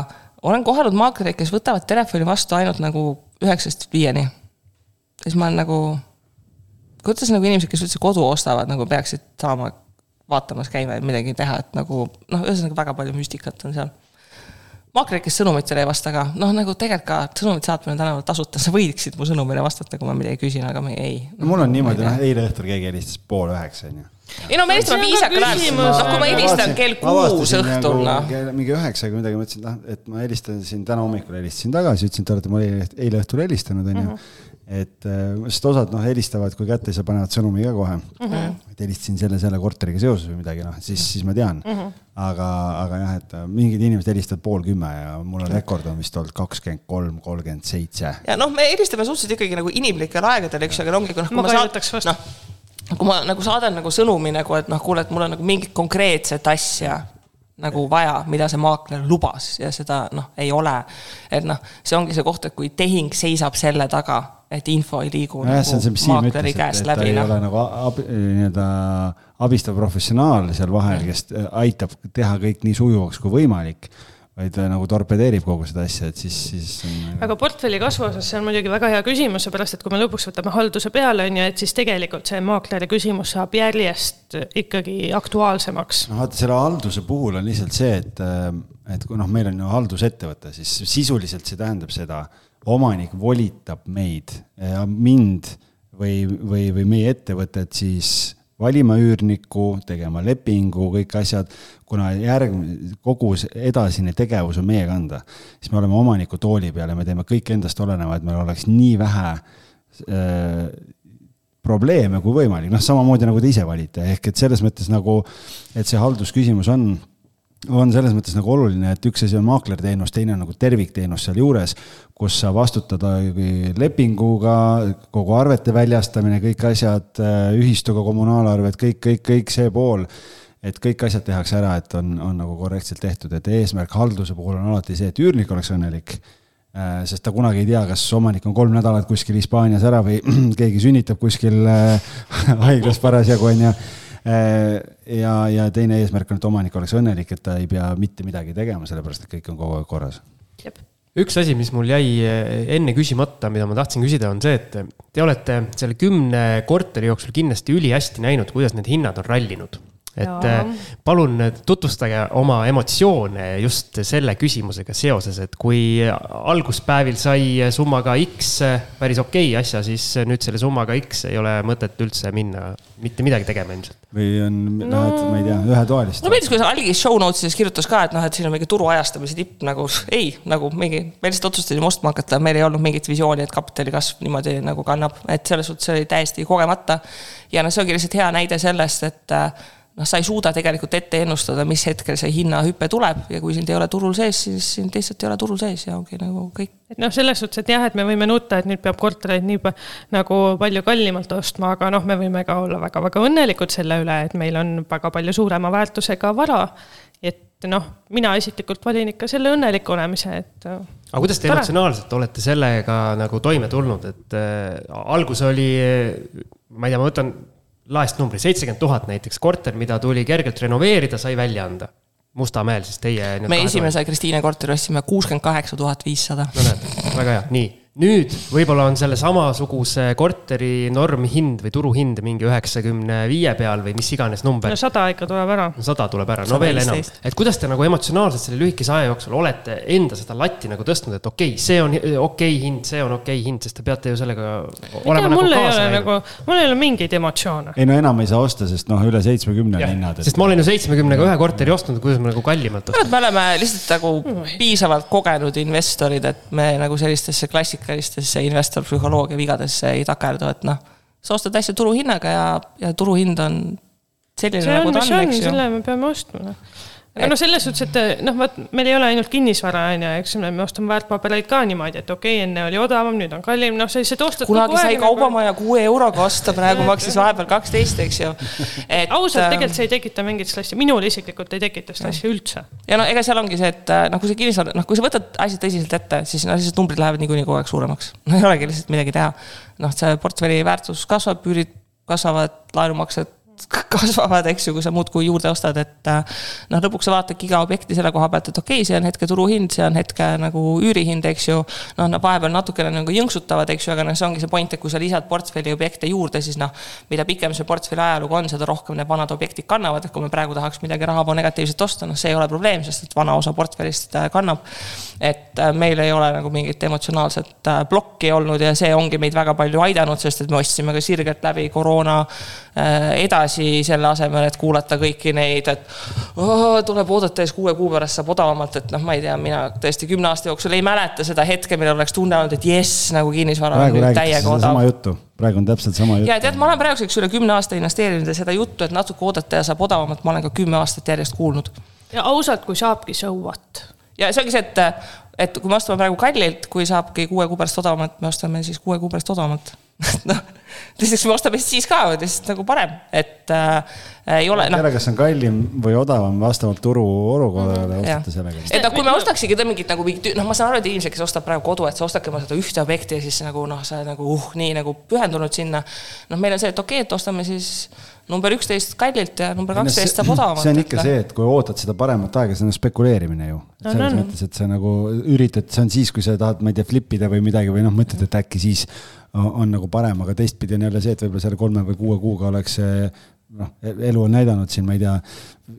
olen kohanud maaklereid, kes võtavad telefoni vastu ainult nagu üheksast viieni. siis ma olen nagu, kuidas nagu inimesed, kes üldse kodu ostavad, nagu peaksid saama vaatamas käima ja midagi teha, et nagu noh, ühesõnaga väga palju müstikat on seal maaklerid, kes sõnumitele ei vasta ka, noh nagu tegelikult ka sõnumit saatmine tänaval tasuta, sa võiksid mu sõnumile vastata, kui ma midagi küsin, aga me ei. no mul on niimoodi, noh eile õhtul keegi helistas pool üheksa, onju. ei no me helistame viisakal ajal, noh kui ma helistan kell kuus õhtul, noh. mingi üheksa või midagi, mõtlesin, et noh, et ma helistasin täna hommikul helistasin tagasi, ütlesin, et te olete mulle eile õhtul helistanud, onju et sest osad noh, helistavad, kui kätte ei saa, panevad sõnumi ka kohe mm. -hmm. et helistasin selle, selle korteriga seoses või midagi, noh siis, siis ma tean mm. -hmm. aga, aga jah, et mingid inimesed helistavad pool kümme ja mul on rekord on vist olnud kakskümmend kolm, kolmkümmend seitse. ja noh, me helistame suhteliselt ikkagi nagu inimlikel aegadel, eks ju, aga ongi, noh, kui ma saan, noh, kui ma nagu saadan nagu sõnumi nagu, et noh, kuule, et mul on nagu mingit konkreetset asja nagu vaja, mida see maakler lubas ja seda noh, ei ole. et noh, see ongi see koht, et kui tehing seisab selle taga, et info ei liigu no, nagu see, maakleri käest läbi. ta ei no. ole nagu ab, nii-öelda abistav professionaal seal vahel, kes aitab teha kõik nii sujuvaks kui võimalik vaid nagu torpedeerib kogu seda asja, et siis, siis on.... aga portfelli kasvu osas see on muidugi väga hea küsimus, seepärast et kui me lõpuks võtame halduse peale, on ju, et siis tegelikult see maakleri küsimus saab järjest ikkagi aktuaalsemaks. no vaata, selle halduse puhul on lihtsalt see, et, et kui noh, meil on ju haldusettevõte, siis sisuliselt see tähendab seda, omanik volitab meid ja mind või, või, või meie ettevõtet siis valima üürnikku, tegema lepingu, kõik asjad, kuna järgmine, kogu edasine tegevus on meie kanda, siis me oleme omaniku tooli peal ja me teeme kõik endast oleneva, et meil oleks nii vähe äh, probleeme kui võimalik, noh, samamoodi nagu te ise valite, ehk et selles mõttes nagu, et see haldusküsimus on on selles mõttes nagu oluline, et üks asi on maaklerteenus, teine on nagu tervikteenus sealjuures, kus sa vastutad lepinguga, kogu arvete väljastamine, kõik asjad, ühistuga kommunaalarved, kõik, kõik, kõik see pool. et kõik asjad tehakse ära, et on, on nagu korrektselt tehtud, et eesmärk halduse puhul on alati see, et üürnik oleks õnnelik. Sest ta kunagi ei tea, kas omanik on kolm nädalat kuskil Hispaanias ära või [clears throat] keegi sünnitab kuskil [laughs] haiglas parasjagu, on ju ja, ja teine eesmärk on, et omanik oleks õnnelik, et ta ei pea mitte midagi tegema, sellepärast et kõik on kogu aeg korras. üks asi, mis mul jäi enne küsimata, mida ma tahtsin küsida, on see, et te olete selle kümne korteri jooksul kindlasti ülihästi näinud, kuidas need hinnad on rallinud et ja. palun tutvustage oma emotsioone just selle küsimusega seoses, et kui alguspäevil sai summaga X päris okei okay asja, siis nüüd selle summaga X ei ole mõtet üldse minna mitte midagi tegema ilmselt. või on no., lähed, ma ei tea, ühetoalist. no meeldis, kui algis show notes'is kirjutas ka, et noh, et siin on mingi turu ajastamise tipp nagu ei, nagu mingi, me lihtsalt otsustasime ostma hakata, meil ei olnud mingit visiooni, et kapitali kasv niimoodi nagu kannab, et selles suhtes oli täiesti kogemata. ja noh, see ongi lihtsalt hea näide sellest, et noh, sa ei suuda tegelikult ette ennustada, mis hetkel see hinnahüpe tuleb ja kui sind ei ole turul sees, siis sind lihtsalt ei ole turul sees ja ongi nagu kõik. et noh, selles suhtes, et jah, et me võime nutta, et nüüd peab kortereid nii nagu palju kallimalt ostma, aga noh, me võime ka olla väga-väga õnnelikud selle üle, et meil on väga palju suurema väärtusega vara. et noh, mina isiklikult valin ikka selle õnneliku olemise, et. aga kuidas te emotsionaalselt olete sellega nagu toime tulnud, et äh, algus oli, ma ei tea, ma võtan laest numbri, seitsekümmend tuhat näiteks, korter, mida tuli kergelt renoveerida, sai välja anda. Mustamäel siis teie. me esimese Kristiine korteri ostsime kuuskümmend kaheksa tuhat viissada. no näed, väga hea, nii nüüd võib-olla on selle samasuguse korteri normhind või turuhind mingi üheksakümne viie peal või mis iganes number. no sada ikka tuleb ära. no sada tuleb ära, no veel enam. et kuidas te nagu emotsionaalselt selle lühikese aja jooksul olete enda seda latti nagu tõstnud, et okei okay,, see on okei okay hind, see on okei okay hind, sest te peate ju sellega olema tea, nagu kaasa läinud. Nagu, mul ei ole mingeid emotsioone. ei no enam ei saa osta, sest noh, üle seitsmekümne on hinnad. sest ma olen ju seitsmekümnega ühe korteri ostnud, kuidas ma nagu kallimalt ostan. me oleme lihtsalt nagu piisavalt kogenud investorid, et me nagu sellistesse klassika klassikalistesse investorpsühholoogia vigadesse ei takerdu, et noh, sa ostad asja turuhinnaga ja, ja turuhind on selline see nagu ta on, eks ju. selle me peame ostma, noh aga noh, selles suhtes, et noh, vot meil ei ole ainult kinnisvara, on ju, eks me ostame väärtpabereid ka niimoodi, et okei okay,, enne oli odavam, nüüd on kallim, noh, sa lihtsalt ostad. kunagi sai kaubamaja kuue euroga osta, praegu maksis vahepeal kaksteist, eks ju. ausalt, ähm, tegelikult see ei tekita mingit stressi, minul isiklikult ei tekita stressi üldse. ja no ega seal ongi see, et noh, kui see kinnisvara, noh, kui sa võtad asja tõsiselt ette, siis noh, lihtsalt numbrid lähevad niikuinii kogu aeg suuremaks. no ei olegi lihtsalt midagi teha. noh, see portfelli väärtus kasvab, üürid kasvavad, laenumaksed [laughs] kasvavad, eks ju, kui sa muudkui juurde ostad, et äh, noh, lõpuks sa vaatadki iga objekti selle koha pealt, et okei okay,, see on hetke turuhind, see on hetke nagu üürihind, eks ju. noh, nad vahepeal natukene nagu jõnksutavad, eks ju, aga noh, see ongi see point, et kui sa lisad portfelli objekte juurde, siis noh, mida pikem see portfelli ajalugu on, seda rohkem need vanad objektid kannavad, et kui me praegu tahaks midagi rahavoo negatiivset osta, noh, see ei ole probleem, sest et vana osa portfellist äh, kannab. et äh, meil ei ole nagu mingit emotsionaalset plokki olnud ja see ongi meid väga palju aidanud, sest et me ostsime ka sirgelt läbi koroona edasi edasi selle asemel, et kuulata kõiki neid, et oh, tuleb oodata ja siis kuue kuu pärast saab odavamalt, et noh, ma ei tea, mina tõesti kümne aasta jooksul ei mäleta seda hetke, millal oleks tunne olnud, et jess, nagu kinnisvara on nüüd täiega odav. sama juttu, praegu on täpselt sama jutt. ja tead, ma olen praeguseks üle kümne aasta investeerinud ja seda juttu, et natuke oodata ja saab odavamalt, ma olen ka kümme aastat järjest kuulnud. ja ausalt, kui saabki, so what? ja see ongi see, et, et kui me ostame praegu kallilt, kui saabki kuue kuu pärast odavamalt, me ostame siis kuue kuu pärast odavamalt [laughs] noh, teiseks me ostame siis ka lihtsalt nagu parem, et äh, ei ole. No. tere, kas on kallim või odavam vastavalt turu olukorrale mm, ostate sellega. et noh, kui me ostaksigi mingit nagu mingit, noh, ma saan aru, et inimesed, kes ostavad praegu kodu, et sa ostadki oma seda ühte objekti ja siis nagu noh, sa oled nagu uh, nii nagu pühendunud sinna. noh, meil on see, et okei okay,, et ostame siis number üksteist kallilt ja number kaksteist saab odavamalt. see on ikka see, et kui ootad seda paremat aega, see on spekuleerimine ju. selles no, mõttes, et sa nagu üritad, see on siis, kui sa tahad, ma ei tea, flip ida või midagi või noh, mõtled, et äkki siis on, on nagu parem, aga teistpidi on jälle see, et võib-olla selle kolme või kuue kuuga oleks see noh, elu on näidanud siin, ma ei tea.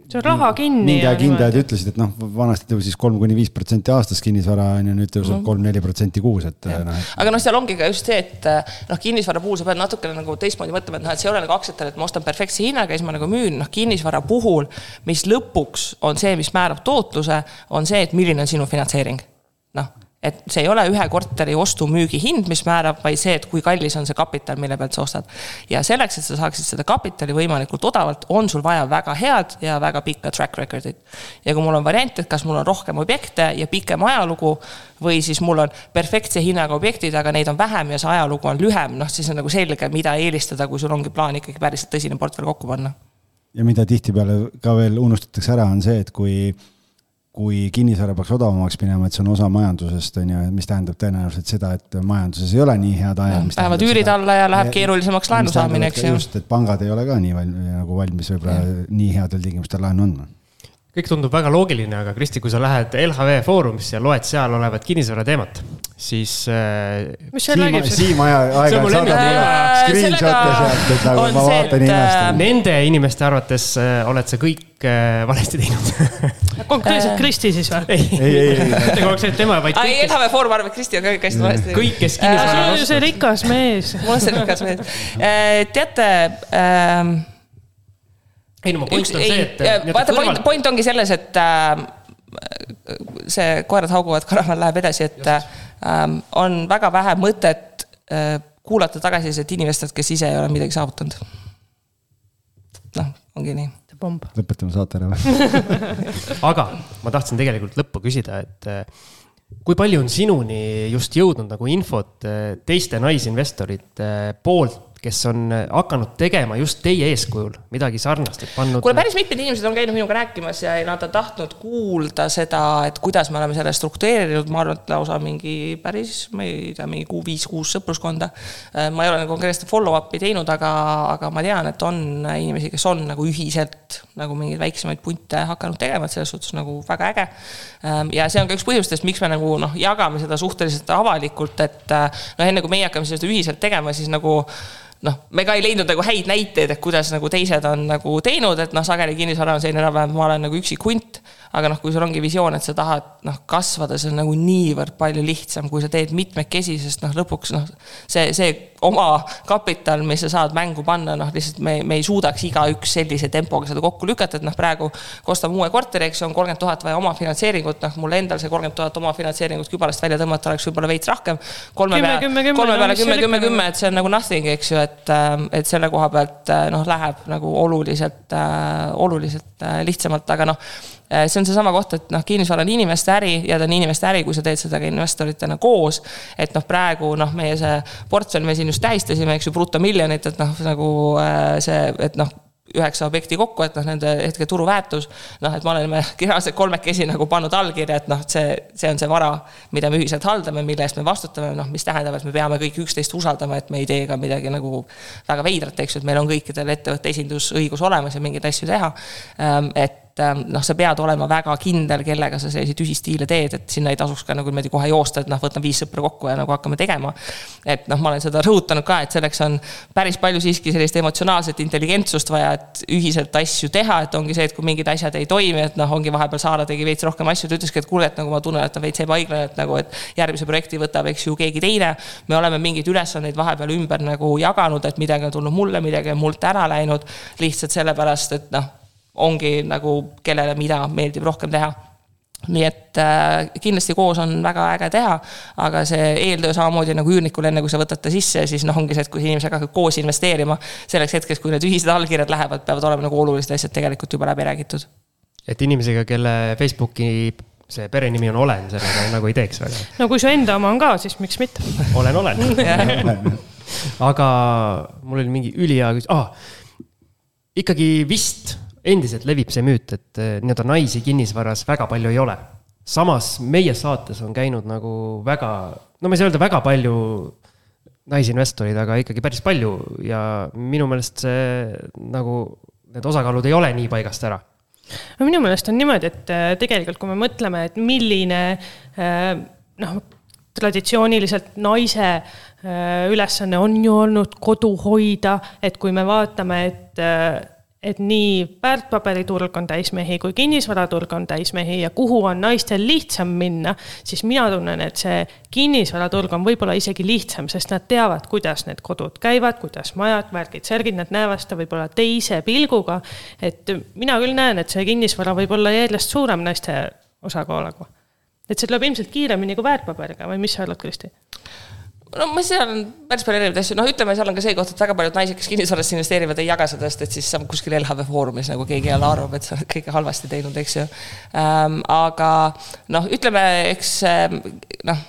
see on raha kinni. aeg hindajad ütlesid, et noh, vanasti tõusis kolm kuni viis protsenti aastas kinnisvara on ju, nüüd tõuseb kolm-neli protsenti kuus, et noh. aga noh, seal ongi ka just see, et noh, kinnisvara puhul sa pead natukene nagu teistmoodi mõtlema, et noh, et see ei ole nagu aktsiatel, et ma ostan perfektse hinnaga ja siis ma nagu müün, noh, kinnisvara puhul, mis lõpuks on see, mis määrab tootluse, on see, et milline on sinu finantseering. noh et see ei ole ühe korteri ostu-müügi hind, mis määrab, vaid see, et kui kallis on see kapital, mille pealt sa ostad. ja selleks, et sa saaksid seda kapitali võimalikult odavalt, on sul vaja väga head ja väga pikka track record'it. ja kui mul on variant, et kas mul on rohkem objekte ja pikem ajalugu või siis mul on perfektse hinnaga objektid, aga neid on vähem ja see ajalugu on lühem, noh, siis on nagu selge, mida eelistada, kui sul ongi plaan ikkagi päriselt tõsine portfell kokku panna. ja mida tihtipeale ka veel unustatakse ära, on see, et kui kui kinnisvara peaks odavamaks minema, et see on osa majandusest, on ju, mis tähendab tõenäoliselt seda, et majanduses ei ole nii head ajad. Lähevad üürid alla ja läheb keerulisemaks laenu saamine, eks ju. just, et pangad ei ole ka nii valmis, nagu valmis võib-olla nii headel tingimustel laenu andma kõik tundub väga loogiline, aga Kristi, kui sa lähed LHV Foorumisse ja loed seal olevat kinnisvara teemat, siis äh,. mis seal räägib? Siim aja, aeg-ajalt saadab screenshot'e sealt, et nagu ma vaatan ja imestan. Nende inimeste arvates äh, oled sa kõik äh, valesti teinud [laughs] konkreetselt Kristi siis või? ei, ei, ei, ei. [laughs] mitte aeg tema, vaid kõik. LHV Foorum arvab, et Kristi on ka kõik hästi valesti. kõik, kes kinnisvara on ostnud. see rikas mees. [laughs] mul on see rikas mees. Äh, teate ähm, ei no mu point on see, et. vaata kõrval..., point, point ongi selles, et äh, see koerad hauguvad, karavan läheb edasi, et äh, on väga vähe mõtet äh, kuulata tagasisidet inimestelt, kes ise ei ole midagi saavutanud. noh, ongi nii pomb. lõpetame saate ära või? [laughs] aga ma tahtsin tegelikult lõppu küsida, et eh, kui palju on sinuni just jõudnud nagu infot eh, teiste naisinvestorite poolt, kes on eh, hakanud tegema just teie eeskujul midagi sarnast, et pannud. kuule, päris mitmed inimesed on käinud minuga rääkimas ja nad on tahtnud kuulda seda, et kuidas me oleme selle struktureerinud, ma arvan, et lausa mingi päris, ma ei tea, mingi kuu, viis-kuus sõpruskonda. ma ei ole nagu konkreetselt follow-up'i teinud, aga, aga ma tean, et on inimesi, kes on nagu ühiselt nagu mingeid väiksemaid punte hakanud tegema, et selles suhtes nagu väga äge. ja see on ka üks põhjustest, miks me nagu noh, jagame seda suhteliselt avalikult, et noh, enne kui meie hakkame seda ühiselt tegema, siis nagu noh, me ka ei leidnud nagu häid näiteid, et kuidas nagu teised on nagu teinud, et noh, sageli kinnisvara on selline enam-vähem, ma olen nagu üksik hunt. Aga noh, kui sul ongi visioon, et sa tahad noh, kasvada, see on nagu niivõrd palju lihtsam, kui sa teed mitmekesi, sest noh, lõpuks noh, see, see oma kapital, mis sa saad mängu panna, noh lihtsalt me, me ei suudaks igaüks sellise tempoga seda kokku lükata, et noh, praegu kui ostame uue korteri, eks ju, on kolmkümmend tuhat vaja omafinantseeringut, noh mul endal see kolmkümmend tuhat omafinantseeringut kübarest välja tõmmata oleks võib-olla veits rohkem. kolme peale kolme peale kümme, kümme, kümme, et see on nagu nothing, eks ju, et, et selle koha pealt noh, läheb nagu oluliselt, oluliselt äh, lihtsamalt, aga noh, see on seesama koht, et noh, kinnisvara on inimeste äri ja ta on inimeste äri, kui sa teed seda ka investoritena koos. et noh, praegu noh, meie see portfell me siin just tähistasime, eks ju, brutomiljonit, et noh, nagu äh, see, et noh üheksa objekti kokku, et noh, nende hetke turuväärtus, noh, et me oleme [laughs] reaalselt kolmekesi nagu pannud allkirja, et noh, see, see on see vara, mida me ühiselt haldame, mille eest me vastutame, noh, mis tähendab, et me peame kõik üksteist usaldama, et me ei tee ka midagi nagu väga veidrat, eks ju, et meil on kõikidel ettevõtte esindusõigus olemas ja mingeid asju teha. et ähm, noh, sa pead olema väga kindel, kellega sa selliseid ühistiile teed, et sinna ei tasuks ka nagu niimoodi kohe joosta, et noh, võtan viis sõpra kokku ja nagu hakkame tegema. et noh, ma olen seda rõhutanud ka, et selleks on päris palju siiski sellist emotsionaalset intelligentsust vaja, et ühiselt asju teha, et ongi see, et kui mingid asjad ei toimi, et noh, ongi vahepeal Saara tegi veits rohkem asju, ta ütleski, et kuule, et nagu ma tunnen, et on veits ebaõiglane, et nagu, et järgmise projekti võtab, eks ju, keegi teine. me oleme mingeid ülesandeid vahepeal ümber nagu jaganud, et midagi on tulnud mulle, midagi on mult ära läinud. lihtsalt sellepärast, et noh, ongi nagu kellele mida meeldib rohkem teha nii et äh, kindlasti koos on väga äge teha, aga see eeltöö samamoodi nagu üürnikul, enne kui sa võtad ta sisse, siis noh, ongi see, et kui inimesed hakkavad koos investeerima, selleks hetkeks, kui need ühised allkirjad lähevad, peavad olema nagu olulised asjad tegelikult juba läbi räägitud. et inimesega, kelle Facebooki see perenimi on Olen, sellega [laughs] nagu ei teeks väga. no kui su enda oma on ka, siis miks mitte. olen, olen. [laughs] aga mul oli mingi ülihea küsimus ah,. ikkagi vist endiselt levib see müüt, et eh, nii-öelda naisi kinnisvaras väga palju ei ole. samas meie saates on käinud nagu väga, no ma ei saa öelda väga palju naisinvestoreid, aga ikkagi päris palju ja minu meelest see nagu need osakaalud ei ole nii paigast ära no minu meelest on niimoodi, et äh, tegelikult kui me mõtleme, et milline äh, noh, traditsiooniliselt naise ülesanne on ju olnud kodu hoida, et kui me vaatame, et et nii väärtpaberiturg on täis mehi kui kinnisvaraturg on täis mehi ja kuhu on naistel lihtsam minna, siis mina tunnen, et see kinnisvaraturg on võib-olla isegi lihtsam, sest nad teavad, kuidas need kodud käivad, kuidas majad, värgid, särgid, nad näevad seda võib-olla teise pilguga. et mina küll näen, et see kinnisvara võib olla järjest suurem naiste osakaaluga. et see tuleb ilmselt kiiremini kui väärtpaberiga või mis sa arvad, Kristi? No ma seal on päris palju erinevaid asju, noh, ütleme, seal on ka see koht, et väga paljud naised, kes kinnisvarasse investeerivad, ei jaga seda, sest et siis kuskil LHV Foorumis nagu keegi jälle arvab, et sa oled kõike halvasti teinud, eks ju ähm,. aga noh, ütleme, eks ähm, noh,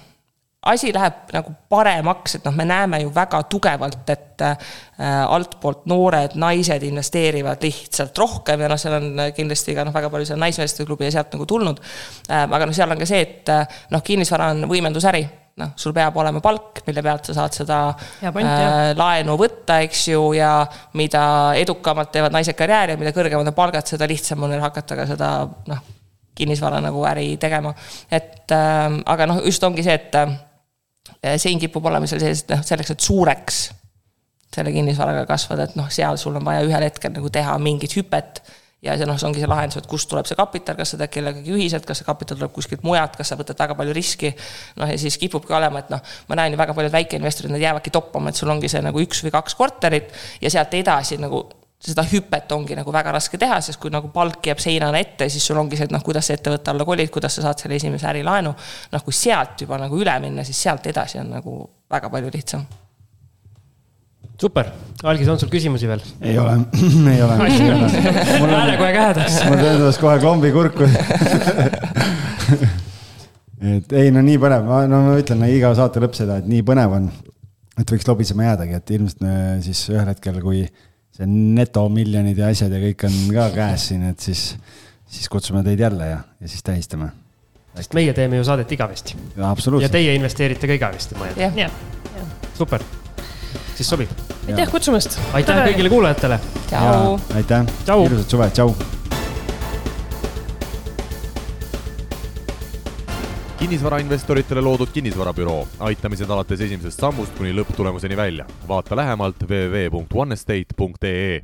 asi läheb nagu paremaks, et noh, me näeme ju väga tugevalt, et äh, altpoolt noored naised investeerivad lihtsalt rohkem ja noh, seal on kindlasti ka noh, väga palju seal Naismeeste klubi ja sealt nagu tulnud ähm,. aga noh, seal on ka see, et äh, noh, kinnisvara on võimendusäri noh, sul peab olema palk, mille pealt sa saad seda point, äh, laenu võtta, eks ju, ja mida edukamalt teevad naised karjääri ja mida kõrgemad on palgad, seda lihtsam on neil hakata ka seda noh, kinnisvara nagu äri tegema. et äh, aga noh, just ongi see, et äh, sein kipub olema seal sellised noh, selleks, et suureks selle kinnisvaraga kasvada, et noh, seal sul on vaja ühel hetkel nagu teha mingit hüpet ja see noh, see ongi see lahendus, et kust tuleb see kapital, kas teed kellegagi ühiselt, kas see kapital tuleb kuskilt mujalt, kas sa võtad väga palju riski. noh, ja siis kipubki olema, et noh, ma näen ju väga paljud väikeinvestorid, nad jäävadki toppama, et sul ongi see nagu üks või kaks korterit ja sealt edasi nagu seda hüpet ongi nagu väga raske teha, sest kui nagu palk jääb seinana ette, siis sul ongi see, et noh, kuidas sa ettevõtte alla kolid, kuidas sa saad selle esimese ärilaenu. noh, kui sealt juba nagu üle minna, siis sealt edasi on nagu väga palju lihtsam super, Algis, on sul küsimusi veel? ei ole, [clears throat] ei ole. Hääle kohe käedas. mul tõendas kohe klombi kurku [laughs] et ei, no nii põnev, ma, no ma ütlen no, iga saate lõpp seda, et nii põnev on, et võiks lobisema jäädagi, et ilmselt me siis ühel hetkel, kui see netomiljonid ja asjad ja kõik on ka käes siin, et siis, siis kutsume teid jälle ja, ja siis tähistame. sest meie teeme ju saadet igavesti. ja teie investeerite ka igavesti, ma eeldan. super, siis sobib. aitäh kutsumast. aitäh kõigile kuulajatele. aitäh, ilusat suve, tšau. Kinnisvarainvestoritele loodud kinnisvarabüroo, aitamised alates esimesest sammust kuni lõpptulemuseni välja. vaata lähemalt www.onestate.ee